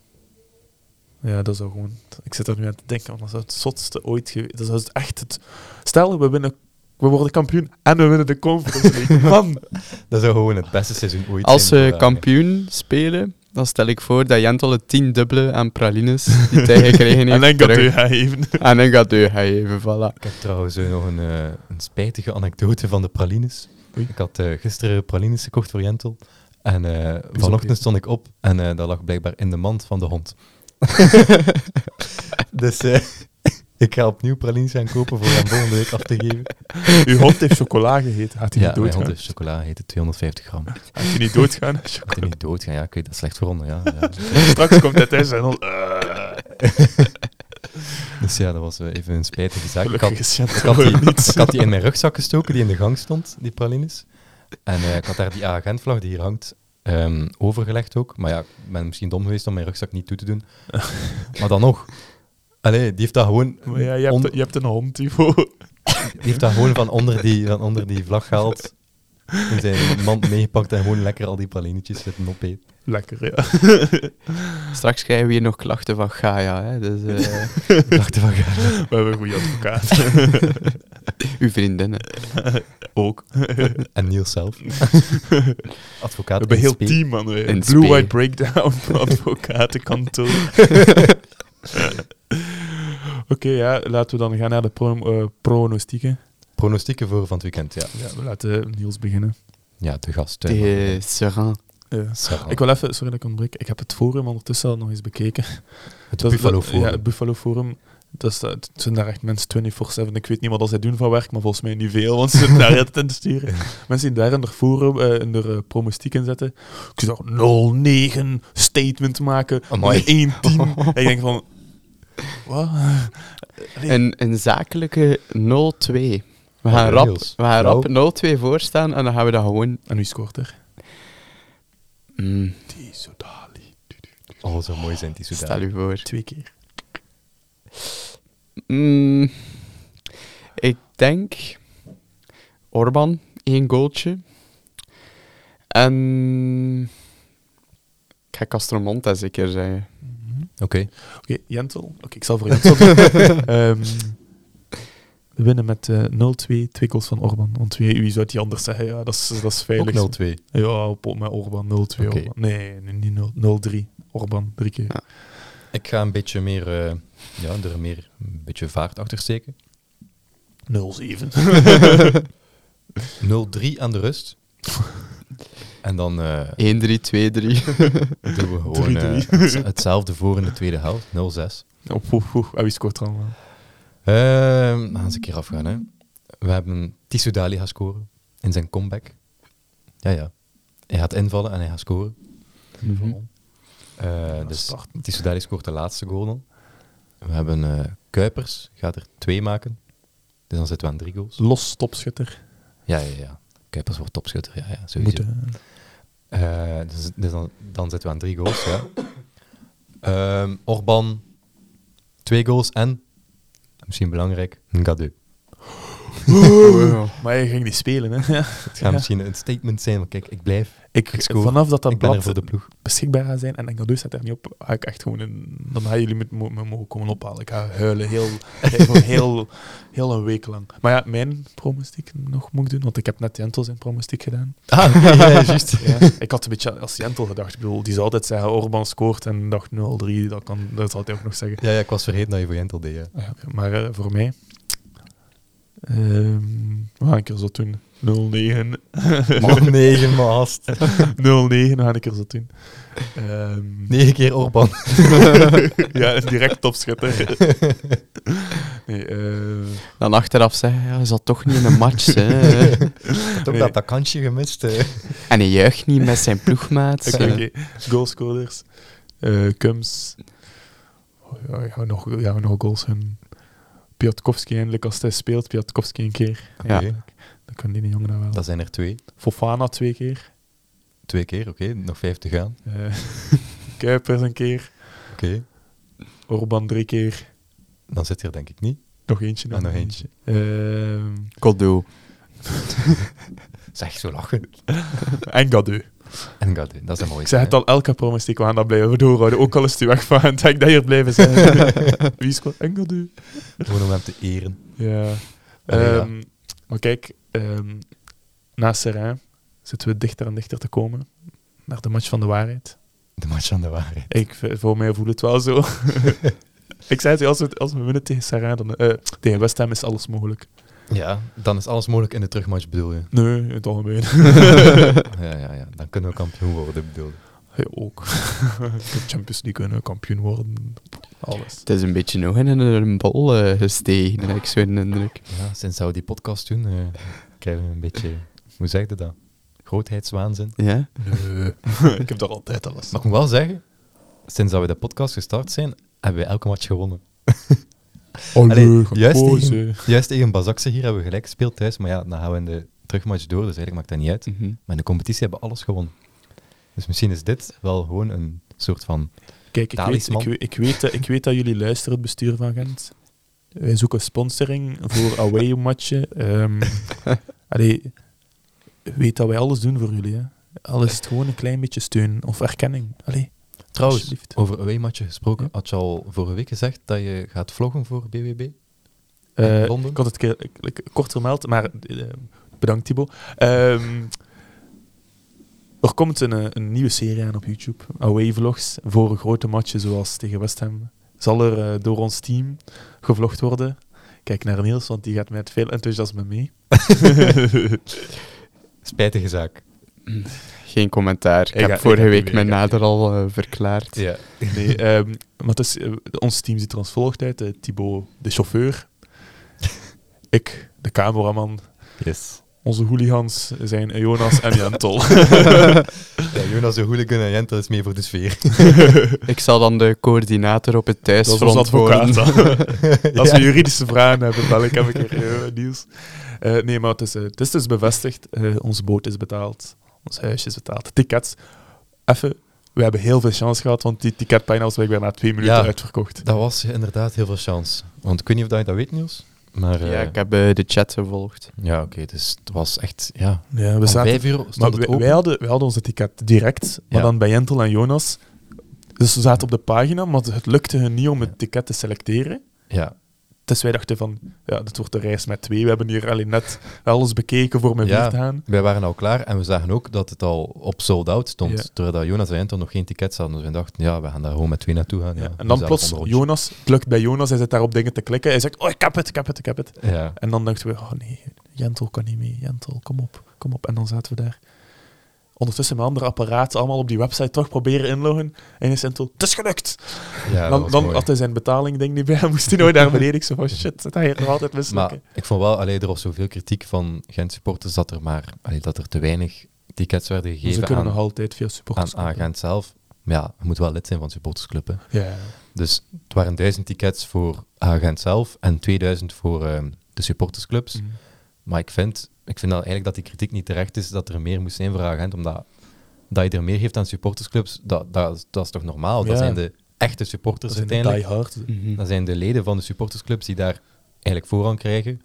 Ja, dat zou gewoon... Ik zit er nu aan te denken, want dat zou het zotste ooit geweest... Dat zou het echt het... Stel, we, winnen, we worden kampioen en we winnen de Conference League. Man! Dat zou gewoon het beste seizoen ooit Als zijn. ze voor, eh, kampioen spelen, dan stel ik voor dat Jentel het tien dubbele aan pralines die hij gekregen heeft. en dan gaat u gaan even... En een gadeu ga je even, voilà. Ik heb trouwens eh, nog een, eh, een spijtige anekdote van de pralines. Oei. Ik had eh, gisteren pralines gekocht voor Jentel. En eh, vanochtend stond ik op en eh, dat lag blijkbaar in de mand van de hond. dus eh, ik ga opnieuw pralines gaan kopen voor hem volgende week af te geven. Uw hond heeft chocola gegeten. Gaat hij Ja, niet mijn doodgaan? hond is chocola, het 250 gram. Gaat hij niet doodgaan? Moet hij niet doodgaan? Ja, ik weet dat is slecht voor honden, ja. ja. Straks komt hij thuis en dan... Dus ja, dat was even een spijtige zaak. Ik had, ik, had die, ik had die in mijn rugzak gestoken, die in de gang stond, die pralines. En eh, ik had daar die agentvlag die hier hangt, ehm, overgelegd ook. Maar ja, ik ben misschien dom geweest om mijn rugzak niet toe te doen. maar dan nog. Allee, die heeft dat gewoon, Maar ja, je hebt, on- je hebt een hond, Tivo. die heeft dat gewoon van, onder die, van onder die vlag gehaald. In zijn mand meegepakt en gewoon lekker al die pralinetjes zitten opeten. Lekker, ja. Straks krijgen we hier nog klachten van Gaia. Hè? Dus, eh, Ik dacht van, ja, We hebben een goede advocaat. uw vriendinnen. Ook. en Niels zelf. We Advocaat hebben een heel team, man. Blue. White Breakdown, advocatenkantoor. Oké, ja, laten we dan gaan naar de pro eh, pronostieken. Pronostieken voor van het weekend, ja. Ja, we laten Niels beginnen. Ja, de gast. Tegen Serin. Ja. Ik wil even, sorry dat ik ontbreek, ik heb het forum ondertussen al nog eens bekeken. het Dat- Buffalo dat- Forum. Ja, het Buffalo Forum. Dat, is, dat het zijn daar echt mensen 24-7. Ik weet niet wat zij doen van werk, maar volgens mij niet veel, want ze zitten daar altijd in te sturen. Mensen die daar in de forum, eh, in de uh, promostiek in zetten. Ik toch 0-9 statement maken, Amai. met 1-10. en ik denk van... Wat? Een, een zakelijke 0-2. We gaan Oh, rap, Niels. we gaan Flauw. rap 0-2 voorstaan en dan gaan we dat gewoon... En wie scoort er? Mm, Die Sodali. Oh, zo mooi zijn die stel Soudali. u voor. Twee keer. Mm, ik denk... Orban, één goaltje. En... Ik ga Castromonte zeker zeggen. Oké. Oké, Jentel. Oké, ik zal voor Jentel doen. Ehm, winnen met eh 0-2, twee goals van Orban. Want wie, wie zou die anders zeggen? Ja, dat is, dat is veilig. Ook 0-2. Ja, op, met Orban 0-2. Oké. Orban. Nee, nee, niet 0 0-3. Orban, drie keer. Ja. Ik ga een beetje meer, eh, ja, er meer een beetje vaart achter steken. 0-7. 0-3 aan de rust. En dan eh, 1-3, 2-3. doen we gewoon eh, 3-3. het- hetzelfde voor in de tweede helft. 0-6. Oef, oef, oef. En wie scoort er allemaal? We gaan eens een keer afgaan. Hè. We hebben Tissou Dali gaan scoren in zijn comeback. Ja, ja. Hij gaat invallen en hij gaat scoren. Eh, dus. Tissou Dali scoort de laatste goal dan. We hebben eh, Kuipers, gaat er twee maken. Dus dan zitten we aan drie goals. Los topschutter. Ja, ja, ja. Kuipers wordt topschutter, ja, ja sowieso. Moeten. Eh, dus dus dan, dan zitten we aan drie goals, ja. Ehm, Orban, twee goals en, misschien belangrijk, Ngadu. Wow. Maar hij ging niet spelen, hè? Het gaat Ja. misschien een statement zijn, maar kijk, ik blijf. Ik, Ik vanaf dat dat ik er blad voor de ploeg. beschikbaar gaat zijn en Engeldeus staat er niet op, ga ik echt gewoon dan gaan jullie met me me mogen komen ophalen. Ik ga huilen heel, heel, heel, heel een week lang. Maar ja, mijn promostiek nog moet ik doen, want ik heb net Jentel zijn promostiek gedaan. Ah, ja, juist. Ja, ik had een beetje als Jentel gedacht. Ik bedoel, die zou altijd zeggen Orban scoort en dacht 0-3, dat, kan, dat zal hij ook nog zeggen. Ja, ja, ik was vergeten dat je voor Jentel deed. Ja. Ja, maar eh, voor mij, ehm we gaan een keer zo doen. 0-9. Man, negen maast. 0-9, we gaan een keer zo doen. Ehm, Negen keer Orban. ja, direct topschutter. nee, eh, Dan achteraf zeggen, ja, hij zat toch niet in een match. hè. Had ook Nee. dat, dat kantje gemist. eh. En hij juicht niet met zijn ploegmaat. Oké. Goalscorers. Eh Kums. Oh, ja, ja, nog, ja, nog goals. En Piatkowski eindelijk, als hij speelt, Piatkowski een keer. Ja. Dan kan die jongen dat wel. Dat zijn er twee. Fofana twee keer. Twee keer, oké. Nog vijf te gaan. Eh Kuipers een keer. Oké. Orban drie keer. Dan zit je er denk ik niet. Nog eentje. Ah, nog eentje. Ehm, Goddo. Zeg, zo lachen. en Gadeu. En Gadu, dat is een mooie. Ik zeg het al, elke promostiek, we gaan dat blijven doorhouden. Ook al is het weg van, denk dat hier blijven zijn. Wie scoort? En Gadeu. Gewoon om hem te eren. Ja. Allee, ja. Ehm, Maar kijk, ehm na Serrain zitten we dichter en dichter te komen naar de match van de waarheid. De match aan de waarheid. Ik, voor mij voelt het wel zo. ik zei het, als we, als we winnen tegen Serrain, dan, eh, tegen West Ham is alles mogelijk. Ja, dan is alles mogelijk in de terugmatch, bedoel je? Nee, in het algemeen. ja, ja, ja. Dan kunnen we kampioen worden, bedoel je? Hij ook. de Champions League kunnen kampioen worden. Alles. Het is een beetje nog in een bol eh, gestegen, heb ik zo'n indruk. Ja, sinds dat we die podcast doen, eh, krijgen we een beetje, hoe zeg je dat? Grootheidswaanzin. Ja? Nee. ik heb daar altijd alles. Maar ik moet wel zeggen, sinds dat we de podcast gestart zijn, hebben we elke match gewonnen. Allee, Allee, juist tegen, juist tegen Bazakse hier hebben we gelijk gespeeld thuis, maar ja, dan gaan we in de terugmatch door, dus eigenlijk maakt dat niet uit. Mhm. Maar in de competitie hebben we alles gewonnen. Dus misschien is dit wel gewoon een soort van... Kijk, ik weet, Talisman. ik, weet, ik, weet, dat- ik weet dat jullie luisteren, het bestuur van Gent. Wij zoeken sponsoring voor away-matchen. Ehm allee, weet dat wij alles doen voor jullie. Hè. Al is het gewoon een klein beetje steun of erkenning. Allee, Trouwens, over away-matchen gesproken, had je al vorige week gezegd dat je gaat vloggen voor BWB? Eh, Londen? ik had het keer, ik- ik- kort vermeld, maar eh, bedankt Thibaut. Ehm, er komt een, eh, een nieuwe serie aan op YouTube. Away vlogs voor grote matchen zoals tegen West Ham. Zal er eh, door ons team gevlogd worden. Kijk naar Niels, want die gaat met veel enthousiasme mee. Spijtige zaak. Geen commentaar. Ik, Ik heb ga- vorige week mijn mee, nader al eh, verklaard. Ja. Nee, ehm, maar het is, eh, ons team ziet er als volgt uit. Thibaut, de chauffeur. Ik, de cameraman. Yes. Onze hooligans zijn Jonas en Jentel. Ja, Jonas de Hooligan en Jentel is mee voor de sfeer. Ik zal dan de coördinator op het Dat thuisfront worden. advocaat. dan. Als we juridische vragen hebben, bel ik hem een keer, eh, Niels. Eh, nee, maar het is, eh, het is dus bevestigd. Eh, onze boot is betaald. Ons huisje is betaald. Tickets. Even. We hebben heel veel chance gehad, want die ticketpagina was blijkbaar na twee minuten Ja. uitverkocht. Dat was inderdaad heel veel chance. Want ik weet niet of dat je dat weet, Niels. Maar Ja, eh, ik heb eh, de chat gevolgd. ja oké. dus het was echt... Ja, Ja, we zaten, vijf uur maar stond het wij, open. wij hadden, wij hadden onze ticket direct, maar Ja. dan bij Jentel en Jonas. Dus we zaten op de pagina, maar het lukte hun niet om het ticket te selecteren. Ja, Dus wij dachten van, ja, dit wordt de reis met twee. We hebben hier alleen net alles bekeken voor met Ja. te gaan. wij waren al klaar en we zagen ook dat het al op sold out stond. Ja. Terwijl dat Jonas en Jentel nog geen tickets hadden. Dus we dachten, ja, we gaan daar gewoon met twee naartoe gaan. Ja. En dan plots. Jonas, het lukt bij Jonas, hij zit daar op dingen te klikken. Hij zegt, oh, ik heb het, ik heb het, ik heb het. Ja, En dan dachten we, oh nee, Jentel kan niet mee. Jentel, kom op, kom op. En dan zaten we daar. Ondertussen met andere apparaten allemaal op die website toch proberen inloggen. En is Jentel, het is gelukt! ja dat dan dan mooi. had hij zijn betaling ding niet bij. Hij moest hij nooit naar beneden. Ik zo van, shit, zit hij nog altijd Maar mislukken? ik vond wel, allee, er was zoveel kritiek van Gent supporters dat er maar allee, dat er te weinig tickets werden Ze gegeven kunnen aan, nog altijd via supporters. aan, aan Gent zelf. Maar ja, je moet wel lid zijn van supportersclub. Hè. Ja. Dus het waren duizend tickets voor Agent zelf en 2000 voor ehm, de supportersclubs. Mm. Maar ik vind, ik vind dat eigenlijk dat die kritiek niet terecht is dat er meer moest zijn voor Agent, omdat dat je er meer geeft aan supportersclubs, dat, dat, is- dat is toch normaal? Ja. Dat zijn de echte Dat supporters de uiteindelijk. die hard. Mhm. Dat zijn de leden van de supportersclubs die daar eigenlijk voorrang krijgen.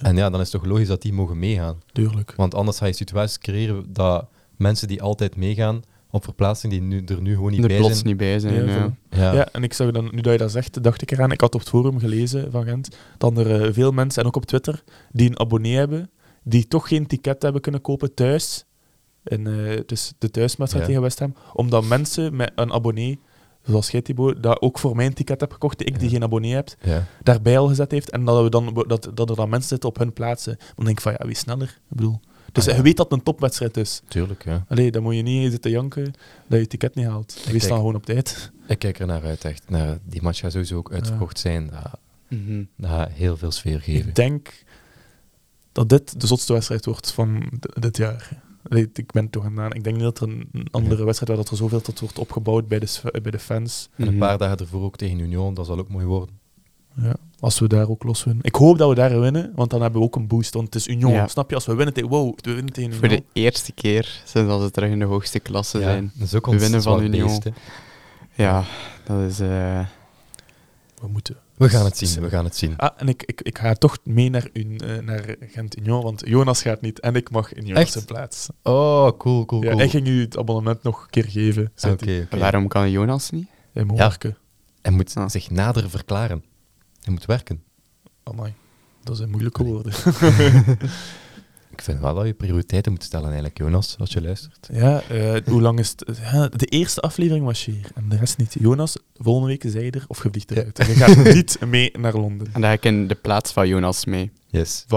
En ja, dan is het toch logisch dat die mogen meegaan. Tuurlijk. Want anders ga je situaties creëren dat mensen die altijd meegaan op verplaatsing, die nu, er nu gewoon niet er bij plots zijn. niet bij zijn. Ja, Ja, voilà. Ja. Ja. en ik zag dan, nu dat je dat zegt, dacht ik eraan. Ik had op het forum gelezen van Gent dat er eh, veel mensen, en ook op Twitter, die een abonnee hebben, die toch geen ticket hebben kunnen kopen thuis. In, eh, dus de thuiswedstrijd Ja. tegen West Ham. Omdat mensen met een abonnee, zoals jij Thibaut, dat ook voor mijn ticket heb gekocht, ik die geen abonnee heb, Ja. daarbij al gezet heeft. En dat, we dan, dat, dat er dan mensen zitten op hun plaatsen. Dan denk ik van, ja, wie sneller? Ik bedoel... Dus Ah, je weet dat het een topwedstrijd is. Tuurlijk, ja. Allee, dan moet je niet zitten janken dat je ticket niet haalt. Wees kijk- dan gewoon op tijd. Ik kijk er naar uit, echt. Naar, die match gaat sowieso ook uitverkocht zijn. Dat, Mhm. dat gaat heel veel sfeer geven. Ik denk dat dit de zotste wedstrijd wordt van dit jaar. Allee, ik ben toch aan Ik denk niet dat er een andere wedstrijd waar dat er zoveel tot wordt opgebouwd bij de, bij de fans. En een Mhm. paar dagen ervoor ook tegen Union, dat zal ook mooi worden. Ja, als we daar ook los winnen. Ik hoop dat we daar winnen, want dan hebben we ook een boost. Want het is Union. Ja. Snap je? Als we winnen tegen... Wow, we winnen tegen Voor Union. de eerste keer sinds dat ze terug in de hoogste klasse zijn. dat is ook We ons winnen van Union. beest. Ja, dat is... eh, We moeten. We gaan het zien, we gaan het zien. Ah, en ik, ik, ik ga toch mee naar, Un, eh, naar Gent-Union, want Jonas gaat niet en ik mag in Jonas Echt? zijn plaats. Oh, cool, cool, Ja, cool. hij ging u het abonnement nog een keer geven. Oké. Waarom kan Jonas niet? Hij moet Ja. werken. Hij moet Ah. zich nader verklaren. Hij moet werken. Amai, dat zijn moeilijke woorden. Ik vind wel dat je prioriteiten moet stellen, eigenlijk, Jonas, als je luistert. Ja, eh, hoe lang is het? Ja, de eerste aflevering was je hier en de rest niet. Jonas, volgende week zei je er of je vliegt eruit. En je gaat niet mee naar Londen. En daar ga ik in de plaats van Jonas mee. Yes. Voilà,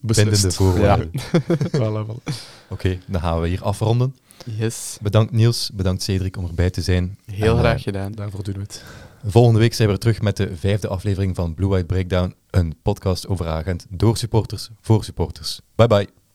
Bindende beslist. voorwaarden. Voilà, voilà. Oké, dan gaan we hier afronden. Yes. Bedankt Niels, bedankt Cedric om erbij te zijn. Heel En, graag eh, gedaan. Daarvoor doen we het. Volgende week zijn we er terug met de vijfde aflevering van Blue White Breakdown, een podcast over agent door supporters voor supporters. Bye bye.